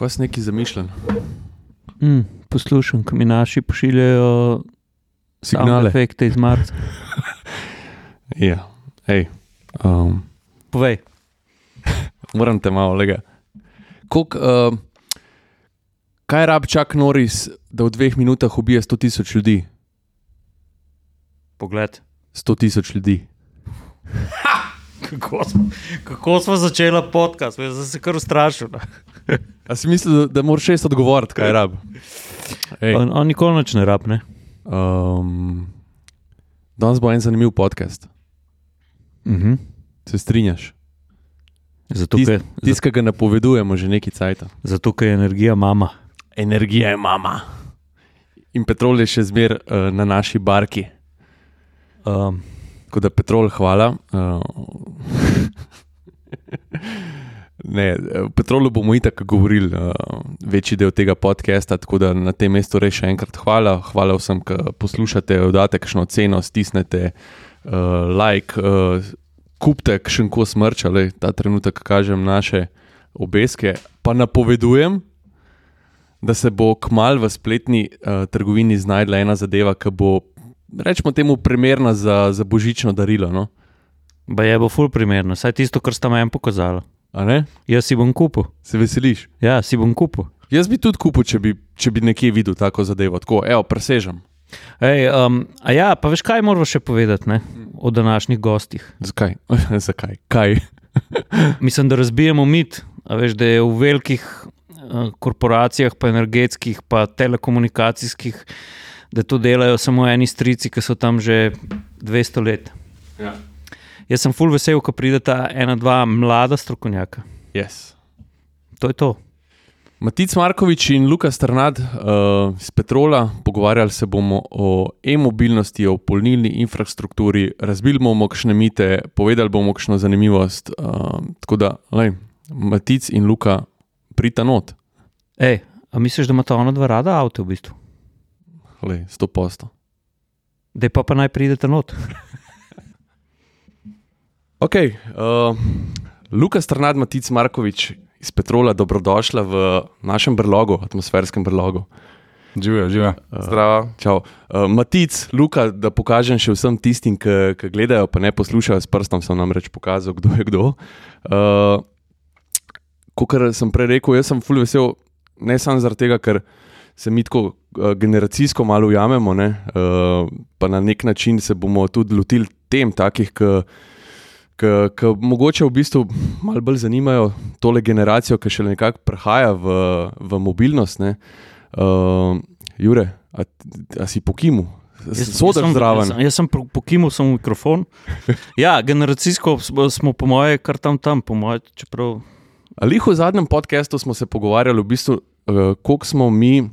Kaj si neki zamišljen? Mm, poslušam, ko mi naši pošiljajo Signale. efekte iz Marca. Ja, hej. Um, Povej, moram te malo lega. Kolik, uh, kaj rab čak Noris, da v dveh minutah ubije 100 tisoč ljudi? pogled. 100 tisoč ljudi. Kako smo, kako smo začeli podcast, jaz sem se kar ustrašil. A si mislil, da, da moraš šest odgovoriti, kaj rab? Ej, On, on nikoli noč ne rab, ne? um, danes bo en zanimiv podcast. Mhm. Se strinjaš? Zato, Tis- ker, Tisti, ki ga napovedujemo že nekaj cajt. zato, ker je energija mama. Energija je mama. In petrol je še zmer uh, na naši barki. Um, Tako da petrol, hvala. Uh, ne, o petrolu bomo itak govorili uh, večji del tega podcasta, tako da na tem mestu res še enkrat hvala. Hvala vsem, ki poslušate, oddate kakšno ceno, stisnete uh, like, uh, kupite še en kos mrča, le ta trenutek kažem naše obeske, pa napovedujem. Da se bo kmal v spletni uh, trgovini znašla ena zadeva, ki bo, rečemo, temu primerna za, za božično darilo. No? ba je bo ful primerno, saj tisto, kar sta meni pokazala. A ne? Jaz si bom kupil. Se veseliš? Ja, si bom kupil. Jaz bi tudi kupil, če bi, če bi nekje videl tako zadevo. Tako, evo, presežem. Ej, um, a ja, pa veš, kaj moramo še povedati ne? o današnjih gostih. Zakaj? Zakaj? Kaj? Mislim, da razbijemo mit, veš, da je v velikih uh, korporacijah, pa energetskih, pa telekomunikacijskih, da to delajo samo eni strici, ki so tam že 200 let. Ja. Jaz sem full vesel, ko prideta ena, dva mlada strokovnjaka. Yes. To je to. Matic Markovič in Luka Strnad uh, iz Petrola, pogovarjali se bomo o e-mobilnosti, o polnilni infrastrukturi, razbili bomo kakšne mite, povedali bomo kakšno zanimivost. Uh, tako da, lej, Matic in Luka, prita not, Ej, a misliš, da ima ta ona dva rada avto v bistvu? Lej, sto posto. Da pa, pa naj pridete not. Ok, uh, Luka Strnad, Matic Markovič iz Petrola, dobrodošla v našem brlogu, atmosferskem brlogu. Živijo, živijo. Zdravo. Čau. Uh, Matic, Luka, da pokažem še vsem tistim, ki ki gledajo, pa ne poslušajo, s prstom sem namreč pokazal, kdo je kdo. Uh, Kot sem prej rekel, jaz sem fully vesel, ne samo zaradi tega, ker se mi tako uh, generacijsko malo ujamemo, ne, uh, pa na nek način se bomo tudi lotili tem, takih, ki mogoče v bistvu malo bolj zanimajo tole generacijo, ki še nekako prehaja v, v mobilnost. Ne. Uh, Jure, a, a si pokimu? Sodaš sem- zraven. Jaz, sem- jaz sem po- pokimal sem mikrofon. Ja, generacijsko smo, po moje, kar tam tam, po moje, čeprav. Ali v zadnjem podkastu smo se pogovarjali, v bistvu, koliko smo mi,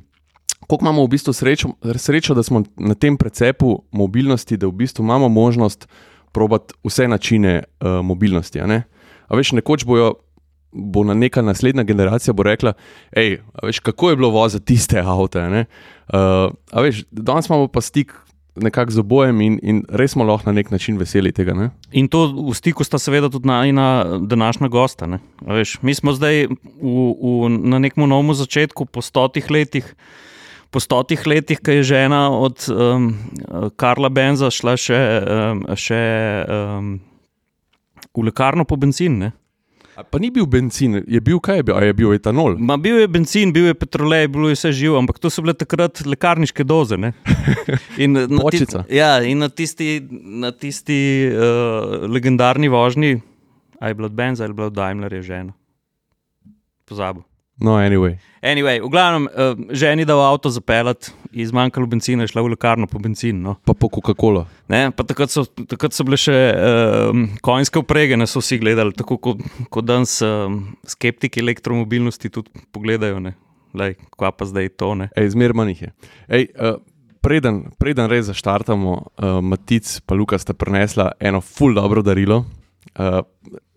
koliko imamo v bistvu srečo, srečo, da smo na tem precepu mobilnosti, da v bistvu imamo možnost probati vse načine uh, mobilnosti. A, ne? a veš, nekoč bojo. Bo na neka naslednja generacija rekla, hej, veš, kako je bilo voziti tiste avto. Uh, a veš, danes imamo pa stik nekako z obojem in, in res smo lahko na nek način veseli tega. Ne? In to v stiku sta seveda tudi najna današnja gosta. ne. A Veš, mi smo zdaj v, v, na nekem novem začetku, po stotih letih. Po stotih letih, ki je žena od um, Karla Benza šla še, um, še um, v lekarno po benzin. Ne? Pa ni bil benzin, je bil kaj, je bil, je bil etanol. Ma bil je benzin, bil je petrolej, bilo je vse živo, ampak to so bile takrat lekarniške doze. ne. In na, ti, Pločica. ja, in na tisti, na tisti uh, legendarni vožnji, aj bilo od Benza ali bilo od Daimler, je žena. Pozabil. No, anyway. Anyway, v glavnem, uh, ženi da v avto zapeljati, izmanjkalo benzina, šla v lekarno po benzin. No. Pa po Coca-Colo. Pa takrat, so, takrat so bile še um, konjske uprege, ne so vsi gledali, tako kot ko danes um, skeptiki elektromobilnosti tudi pogledajo. Ne. Lej, kva pa zdaj to ne. Ej, zmer manj jih je. Ej, uh, preden, preden res zaštartamo, uh, Matic in Luka sta prinesla eno ful dobro darilo. Uh,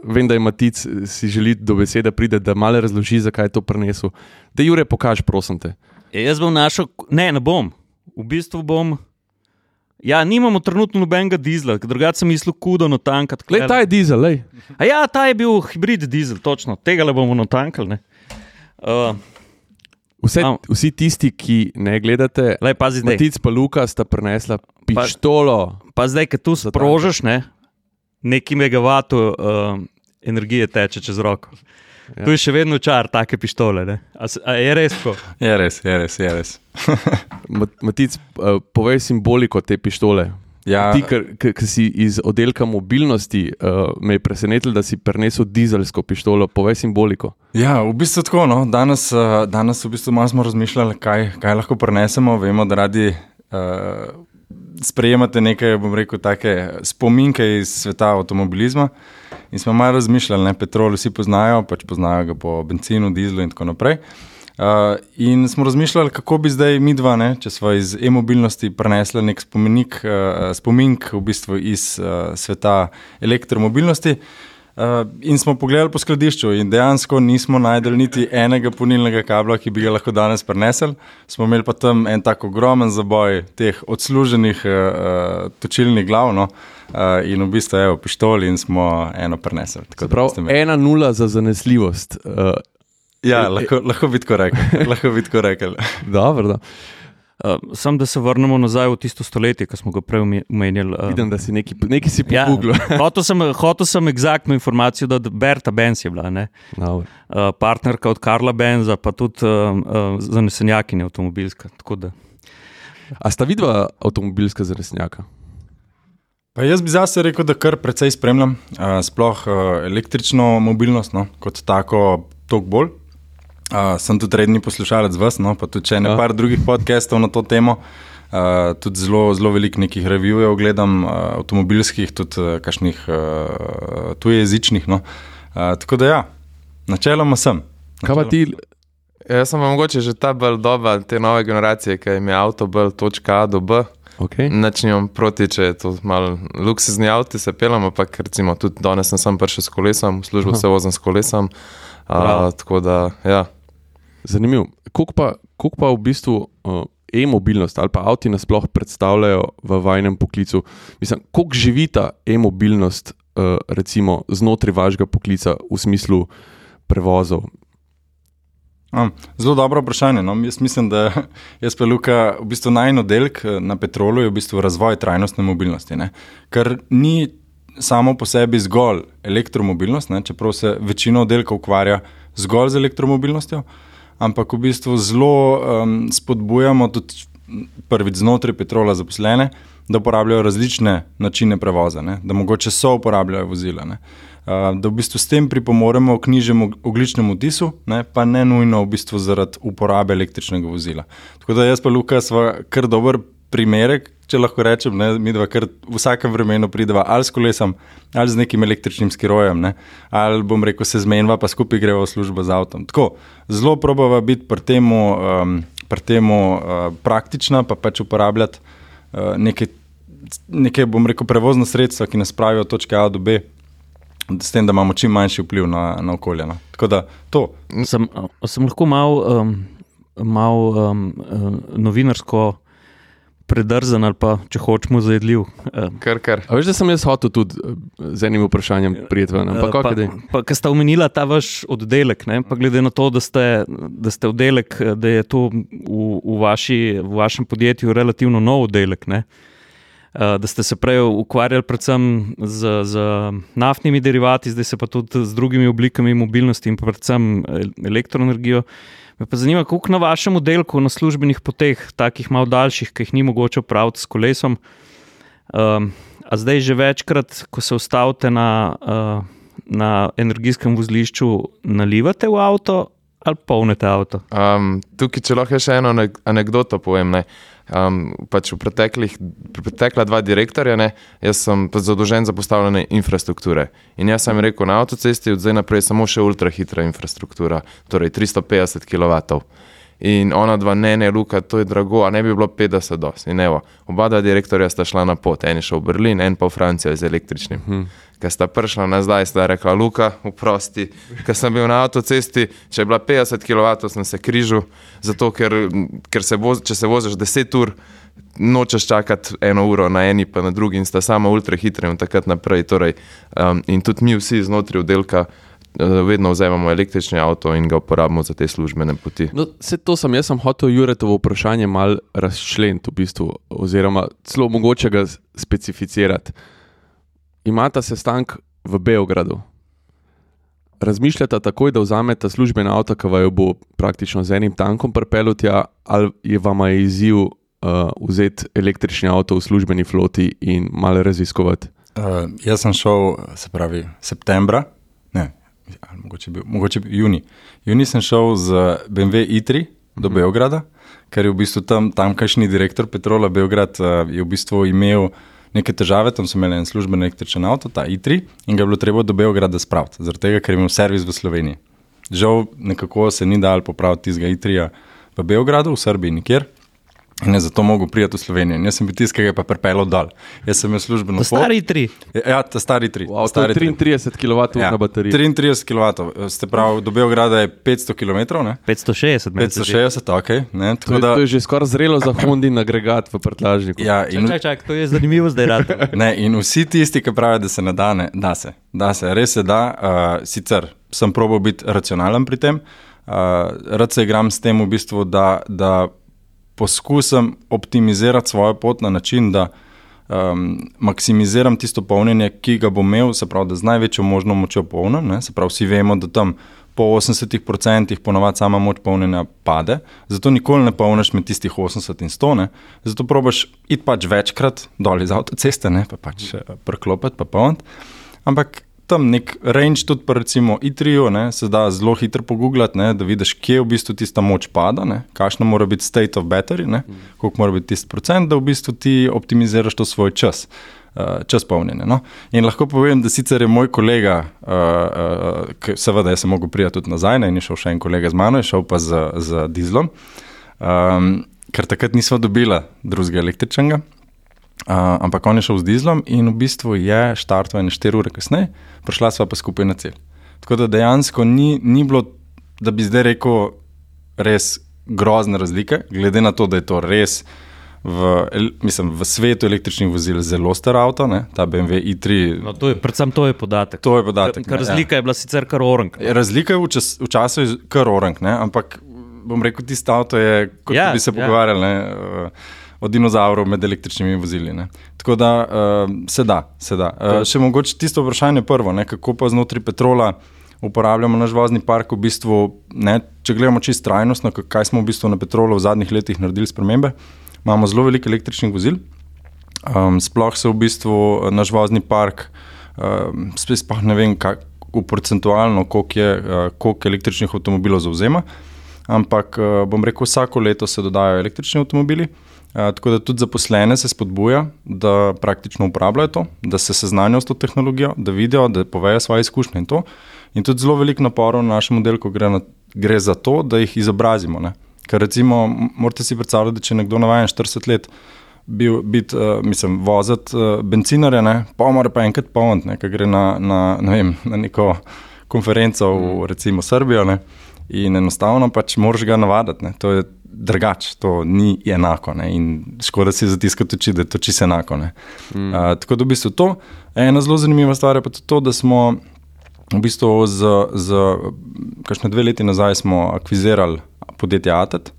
vem, da je Matic si želi do besede pride, da malo razloži, zakaj je to prinesel. Da, Jure, pokaž, prosim te. E, jaz bom našel, ne, ne bom. V bistvu bom. Ja, nimamo trenutno nobenega dizla, drugače sem mislil, kudo na tankat. Le ta je dizel, lej. A ja, ta je bil hibrid dizel, točno, tega le bomo natankali. ne. Uh, Vse, Am. vsi tisti, ki ne gledate, Lej, pazi. Matic pa Luka sta prinesla pištolo. Pa zdaj, ki tu sprožiš, ne, neki megavatov uh, energije teče čez roko. Ja. Tu je še vedno čar, take pištole. ne. A, a je res tako? Je res, je res. Je res. Ma- Matic, uh, povej simboliko te pištole. Ja, Ti, ki si iz oddelka mobilnosti, uh, me je presenetilo, da si prenesel dizelsko pištolo. Povej simboliko. Ja, v bistvu tako. No. Danes, uh, danes v bistvu malo smo razmišljali, kaj, kaj lahko prenesemo. Vemo, da radi uh, sprejemate neke, bom rekel, take spominke iz sveta avtomobilizma. In smo malo razmišljali, ne, petrol vsi poznajo, pač poznajo ga po benzinu, dizlu in tako naprej. Uh, in smo razmišljali, kako bi zdaj mi dva, ne, če smo iz e-mobilnosti prenesli nek spomenik, uh, spomink v bistvu iz uh, sveta elektromobilnosti. Uh, in smo pogledali po skladišču, in dejansko nismo najdel niti enega polnilnega kabla, ki bi ga lahko danes prenesel. Smo imeli pa tam en tako ogromen zaboj teh odsluženih uh, točilnih glav, no, uh, in v bistvu evo, pištoli, in smo eno prenesli. Prav, ena nula za zanesljivost. Uh, Ja, lahko, lahko bi tako rekel. lahko bi tako rekel. dobro, da. Uh, Sam, da se vrnemo nazaj v tisto stoletje, ki smo ga prej omenjali. Uh, Vidim, da si neki, neki si ja, pogooglil. hotel sem, hotel sem eksaktno informacijo, da Berta Benz je bila, ne? Dobro. uh, partnerka od Karla Benza, pa tudi uh, uh, zanesenjakinja avtomobilska. tako da. A sta vidva avtomobilska zaresnjaka? Pa jaz bi zase rekel, da kar precej spremljam, uh, sploh uh, električno mobilnost, no, kot tako, tok bolj. Uh, sem tudi redni poslušalec vas, no, pa tudi če ne Ja. par drugih podcastov na to temo. Uh, tudi zelo, zelo veliko nekih revijev gledam, uh, avtomobilskih, tudi uh, kakšnih uh, tujejezičnih. No. Uh, tako da ja, načeloma sem. Kaj pa ti, Ja, Jaz sem mogoče že ta bolj doba te nove generacije, ki jim je avto bolj točka A do B. okay. Nič nimam proti, če je to malo luksuzni avto, se peljem, ampak recimo tudi danes sem prišel s kolesom, v službo Aha. se vozim s kolesom. A, tako da, ja. Zanimivo. Koliko pa, koliko pa v bistvu uh, e-mobilnost ali pa avti nasploh predstavljajo v vajnem poklicu? Mislim, koliko živita e-mobilnost uh, recimo znotraj vašega poklica v smislu prevozov? Um, zelo dobro vprašanje. No. Jaz mislim, da jaz pa Luka, v bistvu najn oddelek eh, na petrolu je v bistvu razvoj trajnostne mobilnosti. Ne. Ker ni samo po sebi zgolj elektromobilnost, ne, čeprav se večina oddelkov ukvarja zgolj z elektromobilnostjo, ampak v bistvu zelo um, spodbujamo tudi prvič znotraj petrola zaposlene, da uporabljajo različne načine prevoza, ne, da mogoče so uporabljajo vozila. Ne. Da v bistvu s tem pripomoremo k nižjemu ogličnemu odtisu, ne, pa ne nujno v bistvu zaradi uporabe električnega vozila. Tako da jaz pa Luka sva kar dober primerek, če lahko rečem, ne, mi dva kar v vsakem vremenu prideva ali s kolesom, ali z nekim električnim skirojem, ne, ali bom rekel, se zmenjava, pa skupaj greva v službo z avtom. Tako, zelo probava biti pri temu, um, pri temu uh, praktična, pa pač uporabljati uh, neke, neke, bom rekel, prevozna sredstva, ki nas pravijo od točke A do B, s tem, da imamo čim manjši vpliv na, na okolje. No. Tako da to. Sem, sem lahko malo um, mal, um, um, novinarsko predrzen ali pa če hočemo zajedljiv. Um, Kar, kar. A veš, da sem jaz hotel tudi eh, z enim vprašanjem prijeti ven, ampak Eh, kako pa, je? pa, Ker ste omenila ta vaš oddelek, ne? pa glede na to, da ste, da ste oddelek, eh, da je to v, v, vaši, v vašem podjetju relativno nov oddelek. Ne? eh, Da ste se prej ukvarjali predvsem z, z naftnimi derivati, zdaj se pa tudi z drugimi oblikami mobilnosti in predvsem el- elektroenergijo. Me pa zanima, koliko na vašem oddelku, na službenih poteh, takih malo daljših, ki jih ni mogoče opraviti s kolesom, um, a zdaj že večkrat, ko se ustavite na, uh, na energijskem vozlišču, nalivate v avto ali polnite avto? Um, tukaj, če lahko še eno anekdoto povem. Ne. Um, pač v preteklih, pretekla dva direktorja, ne, jaz sem pač zadolžen za postavljanje infrastrukture. In jaz sem rekel, na avtocesti od zdaj naprej samo še ultrahitra infrastruktura, torej 350 kW. In ona dva, ne, ne, Luka, to je drago, a ne bi bilo 50 dos. In evo, oba dva direktorja sta šla na pot, en je šel v Berlin, en pa v Francijo z električnim. Hmm. Ker sta prišla nazaj, sta rekla, Luka, oprosti. Ker sem bil na avtocesti, če je bila 50 kW, sem se križal, zato ker, ker se voz, če se voziš 10 ur, nočeš čakati eno uro na eni, pa na drugi, in sta sama ultra hitre in takrat naprej. Torej, um, in tudi mi vsi znotraj oddelka vedno vzamemo električni avto in ga uporabimo za te službene poti. No, vse to sem jaz sem hotel Juretovo vprašanje malo razčleniti, v bistvu, oziroma celo mogoče ga specificirati. Imata sestank v Beogradu. Razmišljata takoj, da vzameta službeno avto, ki vaju bo praktično z enim tankom pripeljal tja, ali je vama je izziv uh, vzeti električni avto v službeni floti in malo raziskovati. Uh, jaz sem šel, se pravi, septembra, ali mogoče bil, mogoče bil juni. Juni sem šel z BMW i3 do Mhm. Beograda, ker je v bistvu tam tamkajšnji direktor Petrola Beograd uh, je v bistvu imel neke težave, tam so imeli en služben električen avto, ta i3, in ga je bilo treba do Beograda spraviti, zaradi tega, ker je imel servis v Sloveniji. Žal nekako se ni dal popraviti tistega i3 v Beogradu, v Srbiji nikjer. In je zato mogel priti v Slovenijo. In jaz sem bil tisti, ki ga je pa pripeljal dol. Jaz sem imel službeno stari tri. Ja, ta stari tri. Wow, stari tri. 33 kW Ja, na bateriji. 33 kW, ste pravi, do Beograda je 500 km, ne? 560, meni se zdi. 560, ok. Ne? To Tako je, da, to je že skoraj zrelo za Hondin agregat v prtljažniku. ja, Čak, in, čak, čak, to je zanimivo zdaj. ne, in vsi tisti, ki pravijo, da se ne da, ne, da se. Da se, res se da. Uh, sicer sem probal biti racionalen pri tem, uh, rad se igram s tem, v bistvu, da, da poskusim optimizirati svojo pot na način, da um, maksimiziram tisto polnjenje, ki ga bom imel, se pravi, da z največjo možno močjo polnim. Ne? Se pravi, vsi vemo, da tam po 80% ponovadi sama moč polnjenja pade, zato nikoli ne polniš med tistih 80 in 100, ne? zato probaš iti pač večkrat dol iz avtoceste, ne? pa pač eh, preklopiti, pa polniti. Ampak tam nek range, tudi pa recimo ITRIO, ne, se da zelo hitro pogooglati, ne, da vidiš, kje v bistvu tista moč pada, ne, kakšna mora biti state of battery, ne, koliko mora biti tisti procent, da v bistvu ti optimiziraš to svoj čas. Uh, čas polnjenja. No? In lahko povem, da sicer je moj kolega, uh, uh, seveda, jaz sem mogel prijeti tudi nazaj, ne, in je šel še en kolega z mano, je šel pa z, z dizlom, um, ker takrat nismo dobila drugega električnega, uh, ampak on je šel z dizlom in v bistvu je štartoval ene 4 ure kasneje, prišla sva pa skupaj na cilj. Tako da dejansko ni, ni bilo, da bi zdaj rekel, res grozne razlike, glede na to, da je to res. V, mislim, v svetu električnih vozil je zelo star avto, ne? ta BMW i3. No, to je, predvsem to je podatek. To je podatek. Ker ne, razlika je bila sicer kar orang. Ja. Razlika je v, čas, v času je kar orang, ne? ampak bom rekel, tisto avto je, kot Ja, ja, bi se ja. pogovarjali ne? Eh, o dinozavru med električnimi vozili. Ne? Tako da uh, se da. Se da. Uh, še mogoče tisto vprašanje prvo, ne? kako pa znotraj petrola. Uporabljamo naš vozni park, v bistvu, ne, če gledamo čisto trajnostno, kaj smo v bistvu na petrolu v zadnjih letih naredili spremembe. Imamo zelo veliko električnih vozil, Um, sploh se v bistvu eh, naš vozni park, um, sploh ne vem, kako procentualno, koliko, je, uh, koliko električnih avtomobilov zauzema, ampak uh, bom rekel, vsako leto se dodajo električni avtomobili. Uh, tako da tudi zaposlene se spodbuja, da praktično uporabljajo to, da se seznanijo s to tehnologijo, da vidijo, da povejo svoje izkušnje in to. In tudi zelo veliko naporov na našem oddelku gre, na, gre za to, da jih izobrazimo. Ne? Ker recimo, morate si predstavljati, da če nekdo navaden 40 let bil, biti, uh, mislim, voziti uh, bencinarja, ne, pa mora pa enkrat polniti, ne, ker gre na, na, ne vem, na neko konferenco v recimo Srbijo. Ne, in enostavno pač moraš ga navaditi. Ne, to je drugače, to ni enako. Ne, in škoda si zatiskati oči, da je to čisto enako. Ne. Mm. Uh, tako da v bistvu to. Ena zelo zanimiva stvar je pa to, da smo. V bistvu z, z kakšne dve leti nazaj smo akvizirali podjetje ATET.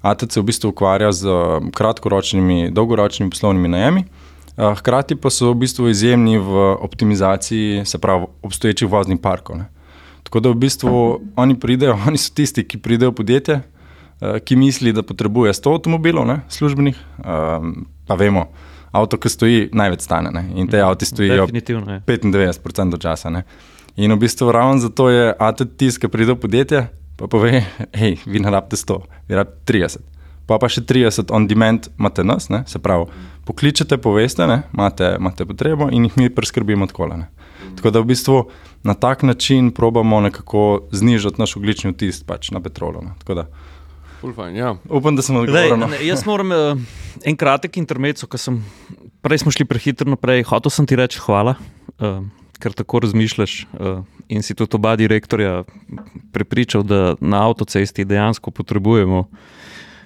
ATET se v bistvu ukvarja z um, kratkoročnimi, dolgoročnimi poslovnimi najemi, uh, hkrati pa so v bistvu izjemni v optimizaciji, se pravi, obstoječih voznih parkov. Ne. Tako da v bistvu oni pridejo, oni so tisti, ki pridejo v podjetje, ki misli, da potrebuje 100 avtomobilov, ne, službenih, um, pa vemo, avto, ki stoji, največ stane ne, in te avti stojijo Definitivno je. 95% časa. Ne? In v bistvu ravno zato je ATT ki pride v podjetje, pa pove, hej, vi ne rabite 100, vi rabite 30. Pa pa še 30 on demand imate nas, ne? se pravi, pokličete, poveste, ne? imate, imate potrebo in jih mi preskrbimo tako. Tako da v bistvu na tak način probamo nekako znižati naš oglični vtis pač na petrolu. Ne? Tako da Ful fajn, ja. upam, da sem odgovoril. no. ne, jaz moram uh, en kratek intermezzo, ker sem prej smo šli prehitro naprej. Hotel sem ti reči hvala, uh, ker tako razmišljaš uh, in si tudi oba direktorja prepričal, da na avtocesti dejansko potrebujemo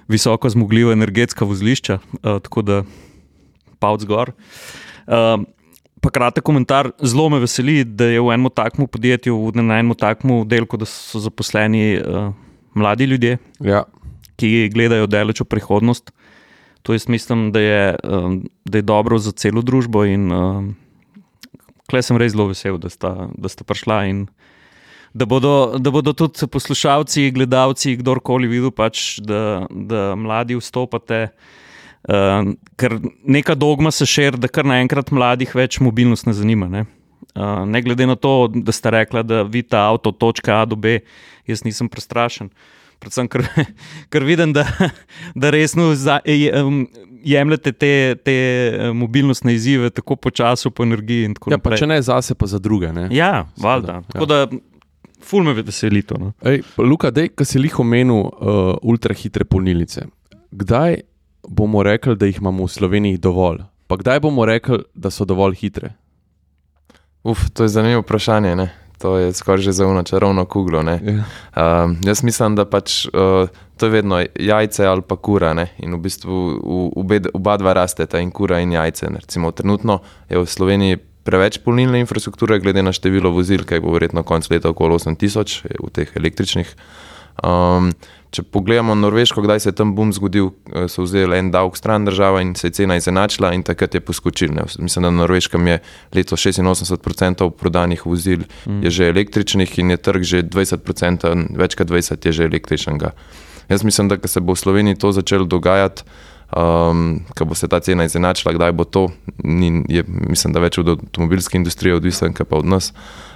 visoko zmogljiva energetska vozlišča, uh, tako da pavc gor. Uh, pa kratek komentar. Zelo me veseli, da je v enem takmu podjetju, na enem takmu delku, da so zaposleni uh, mladi ljudje, Ja. Ki gledajo daleč v prihodnost. To jaz mislim, da je, um, da je dobro za celo družbo. In um, klej sem res zelo vesel, da sta, da sta prišla. In da bodo, da bodo tudi poslušalci, gledalci, kdorkoli videl, pač, da, da mladi vstopate. Uh, ker neka dogma se širi, da kar naenkrat mladih več mobilnost ne zanima. Ne? Uh, ne glede na to, da ste rekli, da vidite avto od točke A do B, jaz nisem prestrašen. Predvsem, ker, ker vidim, da, da resno za, um, jemljete te, te eh, mobilnostne izzive, tako po energiji. in tako ja, pa naprej. če ne zase, pa za druge. Ne? Ja, valjda. ja. Tako da, ful me veseli to. No. Ej, pa Luka, dej, ki si jih omenil, uh, ultrahitre polnilnice. Kdaj bomo rekli, da jih imamo v Sloveniji dovolj? Pa kdaj bomo rekli, da so dovolj hitre? Uf, to je zanimivo vprašanje. Ne? To je skoraj že zauno čarovno kuglo. ne. Ja. Um, jaz mislim, da pač, uh, to je vedno jajce ali pa kura. Ne? In v bistvu v, obe, oba dva rasteta, in kura in jajce. Ne. Recimo, trenutno je v Sloveniji preveč polnilne infrastrukture, glede na število vozil, ki bo verjetno konec leta okoli 8000 v teh električnih. Um, če pogledamo Norveško, kdaj se je tam boom zgodil, eh, so vzeli en davek stran država in se je cena izenačila in takrat je poskočil. Ne. Mislim, da na Norveškem je leto 86% prodanih vozil mm. je že električnih in je trg že 20%, več kot 20% je že električnega. Jaz mislim, da se bo v Sloveniji to začelo dogajati, um, ko bo se ta cena izenačila, kdaj bo to, ni, je, mislim, da več od avtomobilske industrije odvisen, kot pa od nas,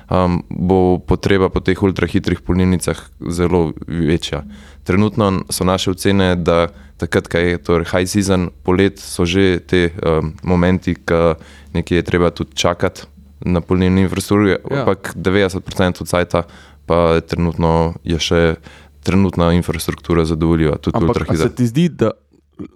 um, bo potreba po teh ultrahitrih polnilnicah zelo večja. Trenutno so naše ocene, da takrat, ko je torej high season, polet, so že te um, momenti, ko nekje je treba tudi čakati na polnilni infrastrukturi, Ja. ampak 90% od sajta pa trenutno je še trenutna infrastruktura zadovoljiva. Ampak se ti zdi, da,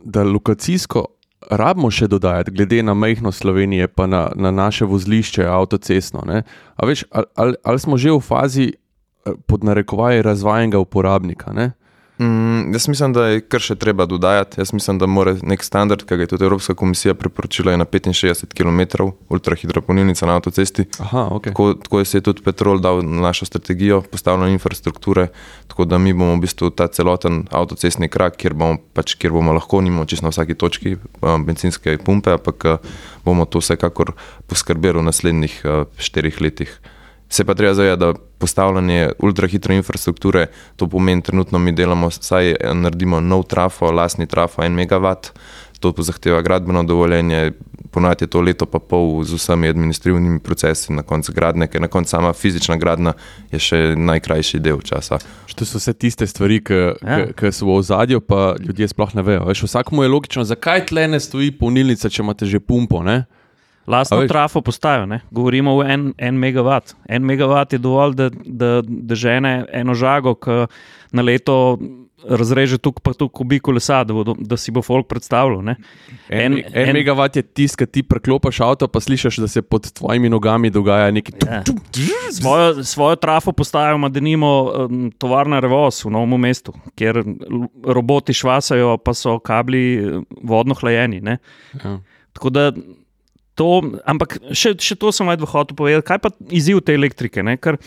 da lokacijsko rabimo še dodajati, glede na majhnost Slovenije, pa na, na naše vozlišče, avtocestno? ne? A veš, ali, ali, ali smo že v fazi eh, pod narekovaji razvajenega uporabnika? Ne? Mm, jaz mislim, da je kar še treba dodajati. Jaz mislim, da mora nek standard, ki ga je tudi Evropska komisija priporočila, je na 65 km ultrahitra polnilnica na avtocesti. Aha, ok. Tako, tako je se je tudi Petrol dal na našo strategijo postavljanja infrastrukture, tako da mi bomo v bistvu ta celoten avtocestni krak, kjer bomo, pač, kjer bomo lahko nimamo čisto na vsaki točki um, benzinske pumpe, ampak uh, bomo to vsekakor poskrbeli v naslednjih uh, štirih letih. Se pa treba zavedati, da postavljanje ultrahitre infrastrukture, to pomeni, trenutno mi delamo, saj naredimo nov trafo, lastni trafo, en megawatt, to zahteva gradbeno dovoljenje, ponovadi je to leto pa pol z vsemi administrativnimi procesi, na koncu gradnje, ker na koncu sama fizična gradnja je še najkrajši del časa. To so vse tiste stvari, ki ja. so v ozadju, pa ljudje sploh ne vejo. Veš, vsakmu je logično, zakaj tle ne stoji polnilnica, če imate že pumpo. Ne? Lastno trafo postajo, ne? govorimo o en, en megavat. En megavat je dovolj, da, da, da žene eno žago, ki na leto razreže tukaj pa tukaj kubiku lesa, da, bo, da si bo folk predstavljal. Ne? En, En- en, megavat je tisti, ki ti preklopiš avto, pa slišiš, da se pod tvojimi nogami dogaja nekaj. Ja. Svojo, svojo trafo postajo ima denimo um, tovarna Revoz v Novem mestu, kjer roboti švasajo, pa so kabli vodno hlajeni. Ne? Ja. Tako da to, ampak še, še to sem aj hotel povedati, kaj pa izziv te elektrike. Ne? Ker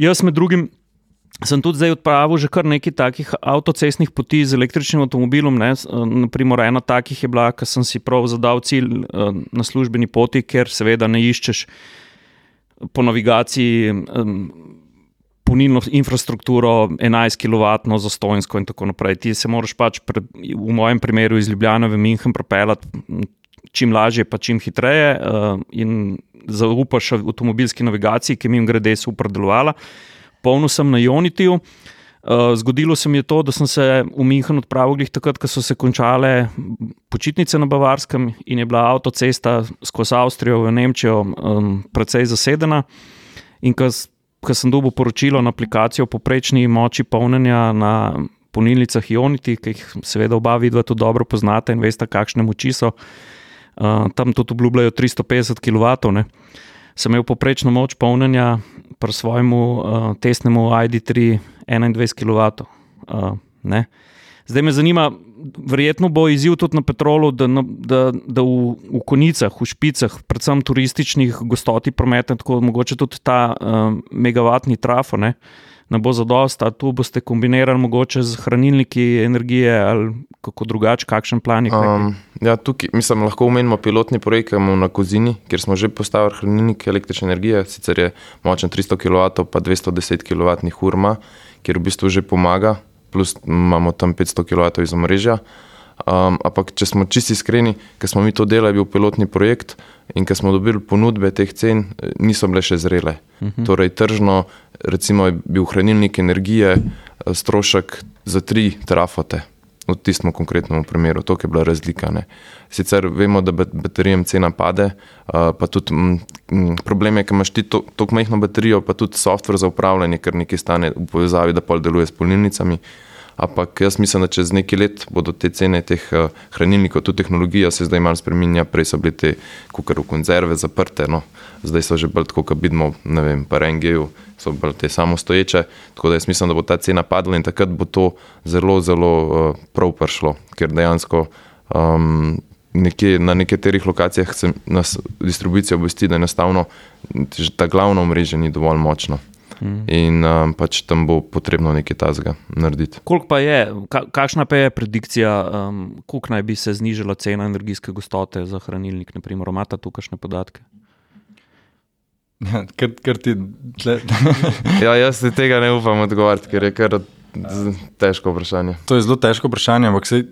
jaz med drugim. Sem tudi zdaj odpravil že kar nekaj takih avtocestnih poti z električnim avtomobilom. Ne? Eh, Naprimer, ena takih je bila, ker sem si prav zadal cilj eh, na službeni poti, ker seveda ne iščeš po navigaciji um, polnilno infrastrukturo 11 kW za stojnsko in tako naprej. Ti se moraš pač, pre, v mojem primeru, iz Ljubljana v München prepeljati m, čim lažje, pa čim hitreje uh, in zaupaš avtomobilski navigaciji, ki mi jim grede super delovala. Polno sem na Unitiju. Uh, zgodilo se mi je to, da sem se v München odpravil glih takrat, ko so se končale počitnice na Bavarskem in je bila avtocesta skozi Avstrijo v Nemčijo um, precej zasedena. In ko sem dobil poročilo na aplikacijo o poprečni moči polnjenja na polnilnicah Ionity, ki jih seveda oba vidva tudi dobro poznate in veste, kakšne moči so, uh, tam tudi obljubljajo 350 kW. Ne. Sem imel poprečno moč polnjenja pri svojemu uh, testnemu ID3 21 kW. Uh, ne. Zdaj me zanima, verjetno bo izziv tudi na petrolu, da, da, da v, v konicah, v špicah, predvsem turističnih gostoti prometa, tako mogoče tudi ta um, megavatni trafo ne, ne bo zadost, a tu boste kombinirali mogoče z hranilniki energije ali kako drugače, kakšen plan je. Um, ja, tukaj mislim, lahko omenimo pilotni projekt, ki imamo na Kozini, kjer smo že postavili hranilnik električne energije, sicer je močen 300 kW, pa 210 kW urma, kjer v bistvu že pomaga, plus imamo tam 500 kW iz omrežja. Um, ampak, če smo čisti iskreni, ker smo mi to delali, je bil pilotni projekt in ker smo dobili ponudbe teh cen, niso bile še zrele. Uh -huh. Torej, tržno, recimo, je bil hranilnik energije eh, strošek za tri trafote. V tistem konkretnem primeru, to je bila razlika. Ne. Sicer vemo, da bat- baterijam cena pade, uh, pa tudi m, m, problem je, ker imaš ti to- tako majhno baterijo, pa tudi softver za upravljanje, ker nekaj stane v povezavi, da pol deluje s polnilnicami. Ampak jaz mislim, da čez nekaj let bodo te cene teh uh, hranilnikov, tudi tehnologija se zdaj malo spremenja, prej so bile te kukar v konzerve zaprte, no. zdaj so že bolj tako, kot vidimo, ne vem, pa rengeju, so bolj te samostoječe. Tako da jaz mislim, da bo ta cena padla in takrat bo to zelo, zelo uh, prav prišlo, ker dejansko um, nekje, na nekaterih lokacijah se distribucija obvesti, da enostavno že ta glavno mreža ni dovolj močno. In um, pač tam bo potrebno nekaj tazga narediti. Koliko pa je, ka, kakšna pa je predikcija, um, koliko naj bi se znižala cena energijske gostote za hranilnik, naprimer, imate tu kakšne podatke? Ja, ker, ker ti tle, Ja, jaz si tega ne upam odgovoriti, ker je kar težko vprašanje. to je zelo težko vprašanje, ampak sej,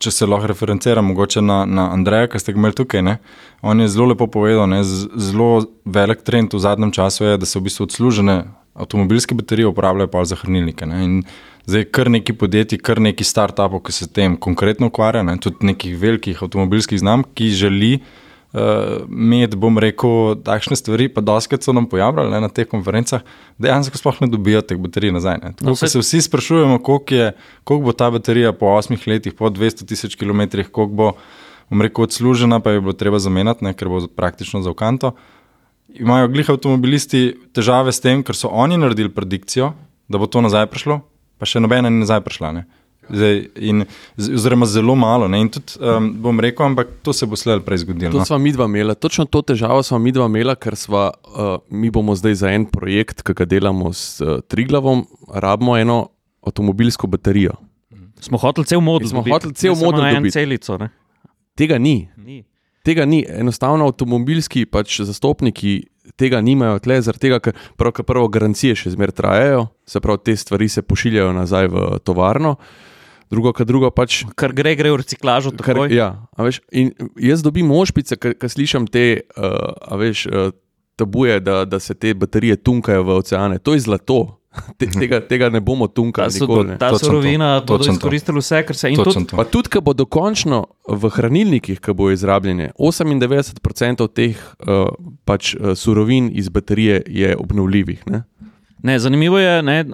če se lahko referenciram mogoče na, na Andreja, ki ste ga imeli tukaj. Ne? On je zelo lepo povedal, ne? z- zelo velik trend v zadnjem času je, da se v bistvu odslužene avtomobilske baterije uporabljajo pa za hranilnike. Ne? In zdaj kar neki podjetji, kar neki startupov, ki se tem konkretno ukvarjajo, ne? tudi nekih velikih avtomobilskih znamk, ki želi uh, imeti, bom rekel, takšne stvari, pa doskrat so nam pojavljali ne, na teh konferencah, dejansko sploh ne dobijo teh baterij nazaj. Ne. Tako, No, saj- se vsi sprašujemo, koliko, je, koliko bo ta baterija po osmih letih, po 200 tisoč km, koliko bo, bom rekel, odslužena, pa jo bo treba zamenjati, ne, ker bo praktično za ukanto. Imajo glih avtomobilisti težave s tem, ker so oni naredili predikcijo, da bo to nazaj prišlo, pa še nobena ni nazaj prišla. Ne. Zdaj, in, oziroma zelo malo. Ne. In tudi um, bom rekel, ampak to se bo slej prej zgodilo. To No. sva mi dva imela, točno to težavo sva mi dva imela, ker sva, uh, mi bomo zdaj za en projekt, ki ga delamo s uh, Triglavom, rabimo eno avtomobilsko baterijo. Smo hoteli cel model. In smo hoteli cel ne samo model na eno dobiti. celico. Ne? Tega ni. Ni. Tega ni, enostavno avtomobilski pač zastopniki tega nimajo, tle, zaradi tega, ker prav, ker prvo garancije še zmeraj trajajo, se pravi, te stvari se pošiljajo nazaj v tovarno, drugo, kar drugo pač. Kar gre, gre v reciklažo. Kar, ja, veš, in jaz dobim ošpice, ker slišim te, uh, veš, uh, tabuje, da, da se te baterije tunkajo v oceane. To je zlato. Te, tega, tega ne bomo Ta, tunkali. so, nikoli, ta Točno to, surovina bodo to. izkoristili vse, kar se in Točno tudi. Pa tudi, ko bo dokončno v hranilnikih, ki bo izrabljene, 98% teh uh, pač, uh, surovin iz baterije je obnovljivih. Ne? Ne, zanimivo je, ne,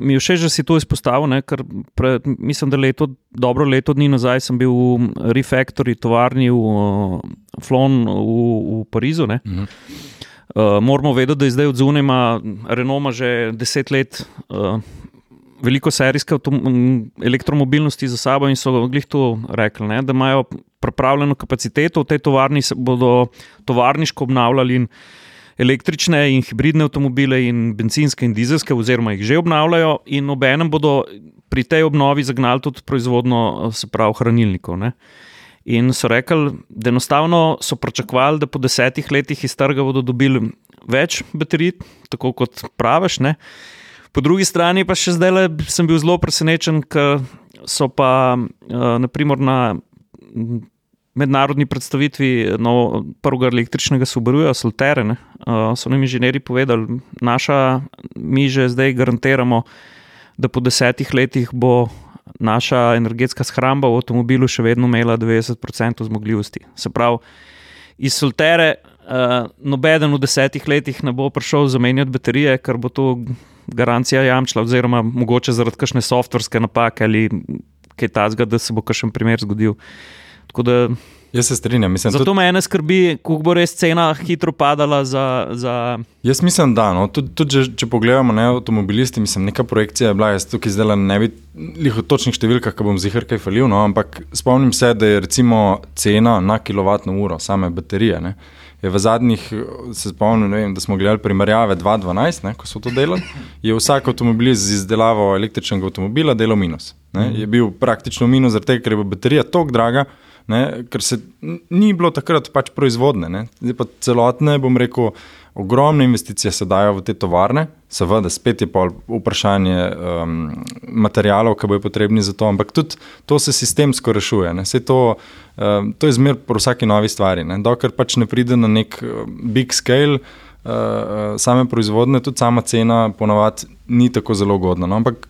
mi je všeč, da si to izpostavil. Ne, ker pre, mislim, da leto, dobro leto dni nazaj sem bil v Refactory tovarni v uh, Flon v, v Parizu. Ne. Mhm. Uh, moramo vedeti, da je zdaj od zunaj ima Renault že deset let uh, veliko serijske elektromobilnosti za sabo in so glih to rekli, ne, da imajo pripravljeno kapaciteto, v tej tovarni se bodo tovarniško obnavljali in električne in hibridne avtomobile in benzinske in dizelske, oziroma jih že obnavljajo, in obenem bodo pri tej obnovi zagnali tudi proizvodno, se pravi, hranilnikov. Ne. In so rekli, da enostavno so pričakovali, da po desetih letih iz trga bodo dobili več baterij, tako kot praviš. Ne. Po drugi strani pa še zdaj le sem bil zelo presenečen, ker so pa uh, naprimer na mednarodni predstavitvi no, prvega električnega Subaruja, Soltere, ne, uh, so nam inženirji povedali, naša, mi že zdaj garantiramo, da po desetih letih bo naša energetska shramba v avtomobilu še vedno imela 90% zmogljivosti. Se pravi, iz Soltere uh, nobeden v desetih letih ne bo prišel zamenjati baterije, ker bo to garancija jamčila, oziroma mogoče zaradi kakšne softverske napake ali kaj takega, da se bo kakšen primer zgodil. Tako da Jaz se strinjam. Mislim, Zato tudi, me ne skrbi, kako bo res cena hitro padala za. za jaz mislim, da no, tudi, tudi če, če pogledamo ne, avtomobilisti, mislim, neka projekcija je bila, jaz tukaj zdaj ne bi v točnih številkah, ki bom zihar kaj falil, no, ampak spomnim se, da je recimo cena na kilovatno uro same baterije. Ne, je v zadnjih, se spomnim, vem, da smo gledali primerjave 2012, ne, ko so to delali, je vsak avtomobil z izdelavo električnega avtomobila delal minus. Ne, je bil praktično minus, zaradi tega, ker je bila baterija tako draga, ne, ker se ni bilo takrat pač proizvodne. Ne. Zdaj pa celotne, bom rekel, ogromne investicije se dajo v te tovarne, seveda, spet je pa vprašanje um, materijalov, ki bojo potrebni za to, ampak tudi to se sistemsko rešuje. ne. Saj To, um, to je zmer pri vsaki novi stvari. Ne. Dokler pač ne pride na nek uh, big scale. Uh, same proizvodne, tudi sama cena, ponovadi ni tako zelo ugodna. No? Ampak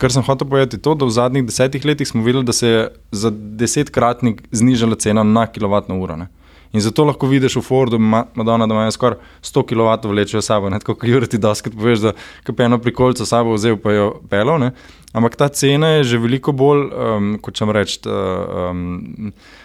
kar sem hotel povedati, je to, da v zadnjih desetih letih smo videli, da se je za desetkratnik znižala cena na kilovatno uro. Ne? In zato lahko vidiš v Fordu, Ma- Madonna, da imajo skoraj 100 kW vlečejo sabo. Ne? Tako kot Juriti doskrat poveš, da je eno prikolico sabo vzel, pa jo pelov. Ampak ta cena je že veliko bolj, um, kot če reč, um, uh,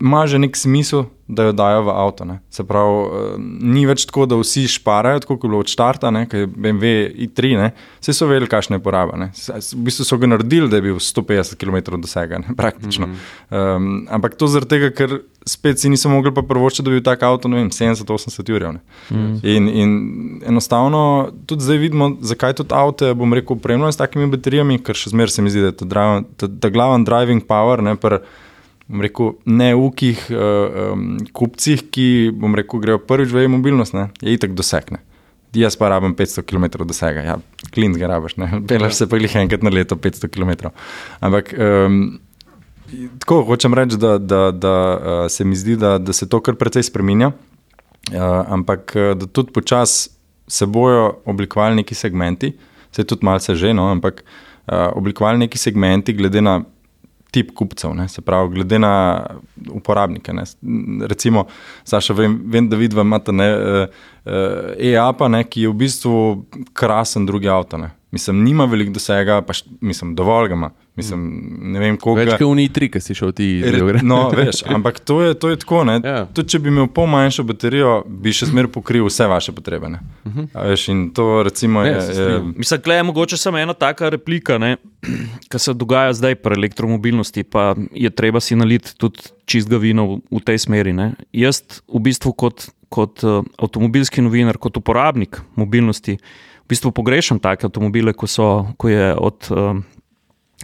ima že nek smisel, da jo dajo v avto. Ne? Se pravi, uh, ni več tako, da vsi šparajo, tako kot je bilo od štarta, ne? kaj je BMW i3, ne? vse so vedeli, kakšna je poraba. Ne? V bistvu so ga naredili, da je bil 150 km dosega, ne? praktično. Mm -hmm. um, ampak to zaradi tega, ker spet si niso mogli pa prvočiti, da bi bil tak avto, ne vem, 70-80 ur. Mm. In, in enostavno tudi zdaj vidimo, zakaj tudi avto, bom rekel, opremljeno s takimi baterijami, ker še zmeraj se mi zdi, da je ta, ta, ta glaven driving power, ne, pr, rekel, neukih uh, um, kupcih, ki, rekel, grejo prvič v e-mobilnost, ne, je itak dosegne. Jaz pa rabim 500 km dosega, ja, klint ga rabiš, ne, pelaš se pa jih enkrat na leto 500 km. Ampak um, tako hočem reči, da, da, da uh, se mi zdi, da, da se to kar precej spremenja, uh, ampak da tudi počasi se bojo oblikovali neki segmenti, se tudi malce že, no, ampak uh, oblikovali neki segmenti glede na tip kupcev, ne, se pravi, glede na uporabnike. Ne. Recimo, Saša, vem, vem da vidva imate ne, uh, uh, e-apa, ne, ki je v bistvu krasen drugi avto. Ne. Mislim, nima veliko dosega, pa št, mislim, dovolj ga ima. Mislim, ne vem, koliko. Več kot Uni 3, ki si šel ti. Re- No, veš, ampak to je, to je tako. ne. Ja. Tudi če bi imel pol manjšo baterijo, bi še zmeraj pokril vse vaše potrebe. ne. A Veš, in to recimo Ne, je. je. Mislim, da je mogoče samo ena taka replika, ki se dogaja zdaj pri elektromobilnosti, pa je treba si naliti tudi čistega vina v, v tej smeri. Ne. Jaz v bistvu kot, kot uh, avtomobilski novinar, kot uporabnik mobilnosti, v bistvu pogrešam take avtomobile, ko, so, ko je od. Uh,